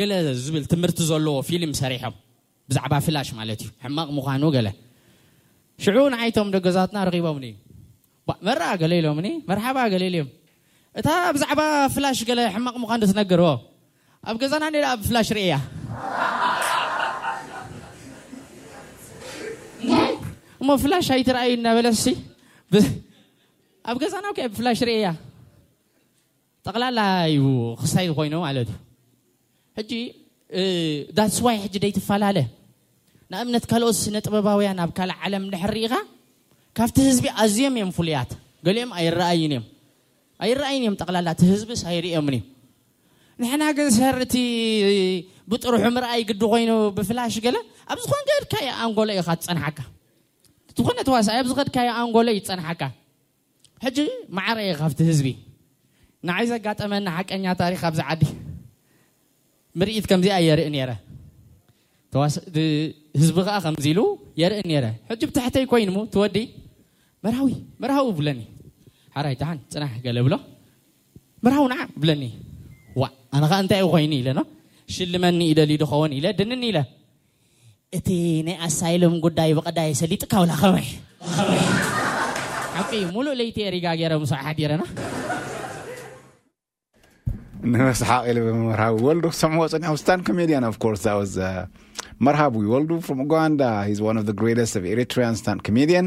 ገለ ዝብል ትምህርቲ ዘለዎ ፊሊም ሰሪሖም ብዛዕባ ፍላሽ ማለት እዩ ሕማቅ ምኳኑ ገለ ሽዑ ንዓይ ቶም ደገዛትና ረኪቦምኒ ባእ መራ ገለ ኢሎምኒ መርሓባ ገለ ኢሎም እታ ብዛዕባ ፍላሽ ገለ ሕማቅ ምኳን ዶ ትነገርዎ ኣብ ገዛና እኔ ደኣ ብፍላሽ ርእያ እንታይ እሞ ፍላሽ ኣይትርኣዩ እናበለሲ ኣብ ገዛና ከ ብፍላሽ ርእያ ጠቅላላ እዩ ክሳይ ኮይኑ ማለት እዩ ሕጂ ዳትስ ዋይ ሕጂ ደይትፈላለ ንኣብነት ካልኦት ስነ ጥበባውያን ኣብ ካልእ ዓለም ድሕር ርኢኻ ካብቲ ህዝቢ ኣዝዮም እዮም ፍሉያት ገሊኦም ኣይረኣይን እዮም ኣይረኣይን እዮም ጠቕላላ እቲ ህዝብስ ኣይርእዮምን እዩ ንሕና ግን ሰር እቲ ብጥርሑ ምርኣይ ግዲ ኮይኑ ብፍላሽ ገለ ኣብ ዝኾን ከድካዮ ኣንጎሎ ኢኻ ትፀንሓካ ዝኾነ ተዋሳኢ ኣብ ዝኸድካዮ ኣንጎሎ እዩ ዝፀንሓካ ሕጂ ማዕረ እየ ካብቲ ህዝቢ ንዓይ ዘጋጠመኒ ሓቀኛ ታሪኽ ኣብዚ ዓዲ ምርኢት ከምዚኣ የርኢ ነይረ ህዝቢ ከዓ ከምዚ ኢሉ የርኢ ነይረ ሕጂ ብትሕተይ ኮይኑሞ ትወዲ መርሃዊ መርሃዊ ብለኒ ሓራይ ደሓን ፅናሕ ገለ ብሎ መርሃዊ ንዓ ብለኒ ዋ ኣነ ከዓ እንታይ እዩ ኮይኑ ኢለኖ ሽልመኒ ይደልዩ ድኸውን ኢለ ድንን ኢለ እቲ ናይ ኣሳይሎም ጉዳይ ብቐዳየ ሰሊጥካ ወላ ከውሕ ሓቂ እዩ ሙሉእ ለይቲ እየ ሪጋ ገይረ ምስኡ ሓዲረ ንመስሓቅ ኢለ ብመርሃዊ ወልዱ ክሰምዎ ፀኒሖም ስታን ኮሜዲያን ኦፍ ኮርስ ዛት ዋዝ መርሃዊ ወልዱ ፍሮም ኡጋንዳ ሂዝ ዋን ኦፍ ዘ ግሬተስት ኦፍ ኤሪትሪያን ስታን ኮሜዲያን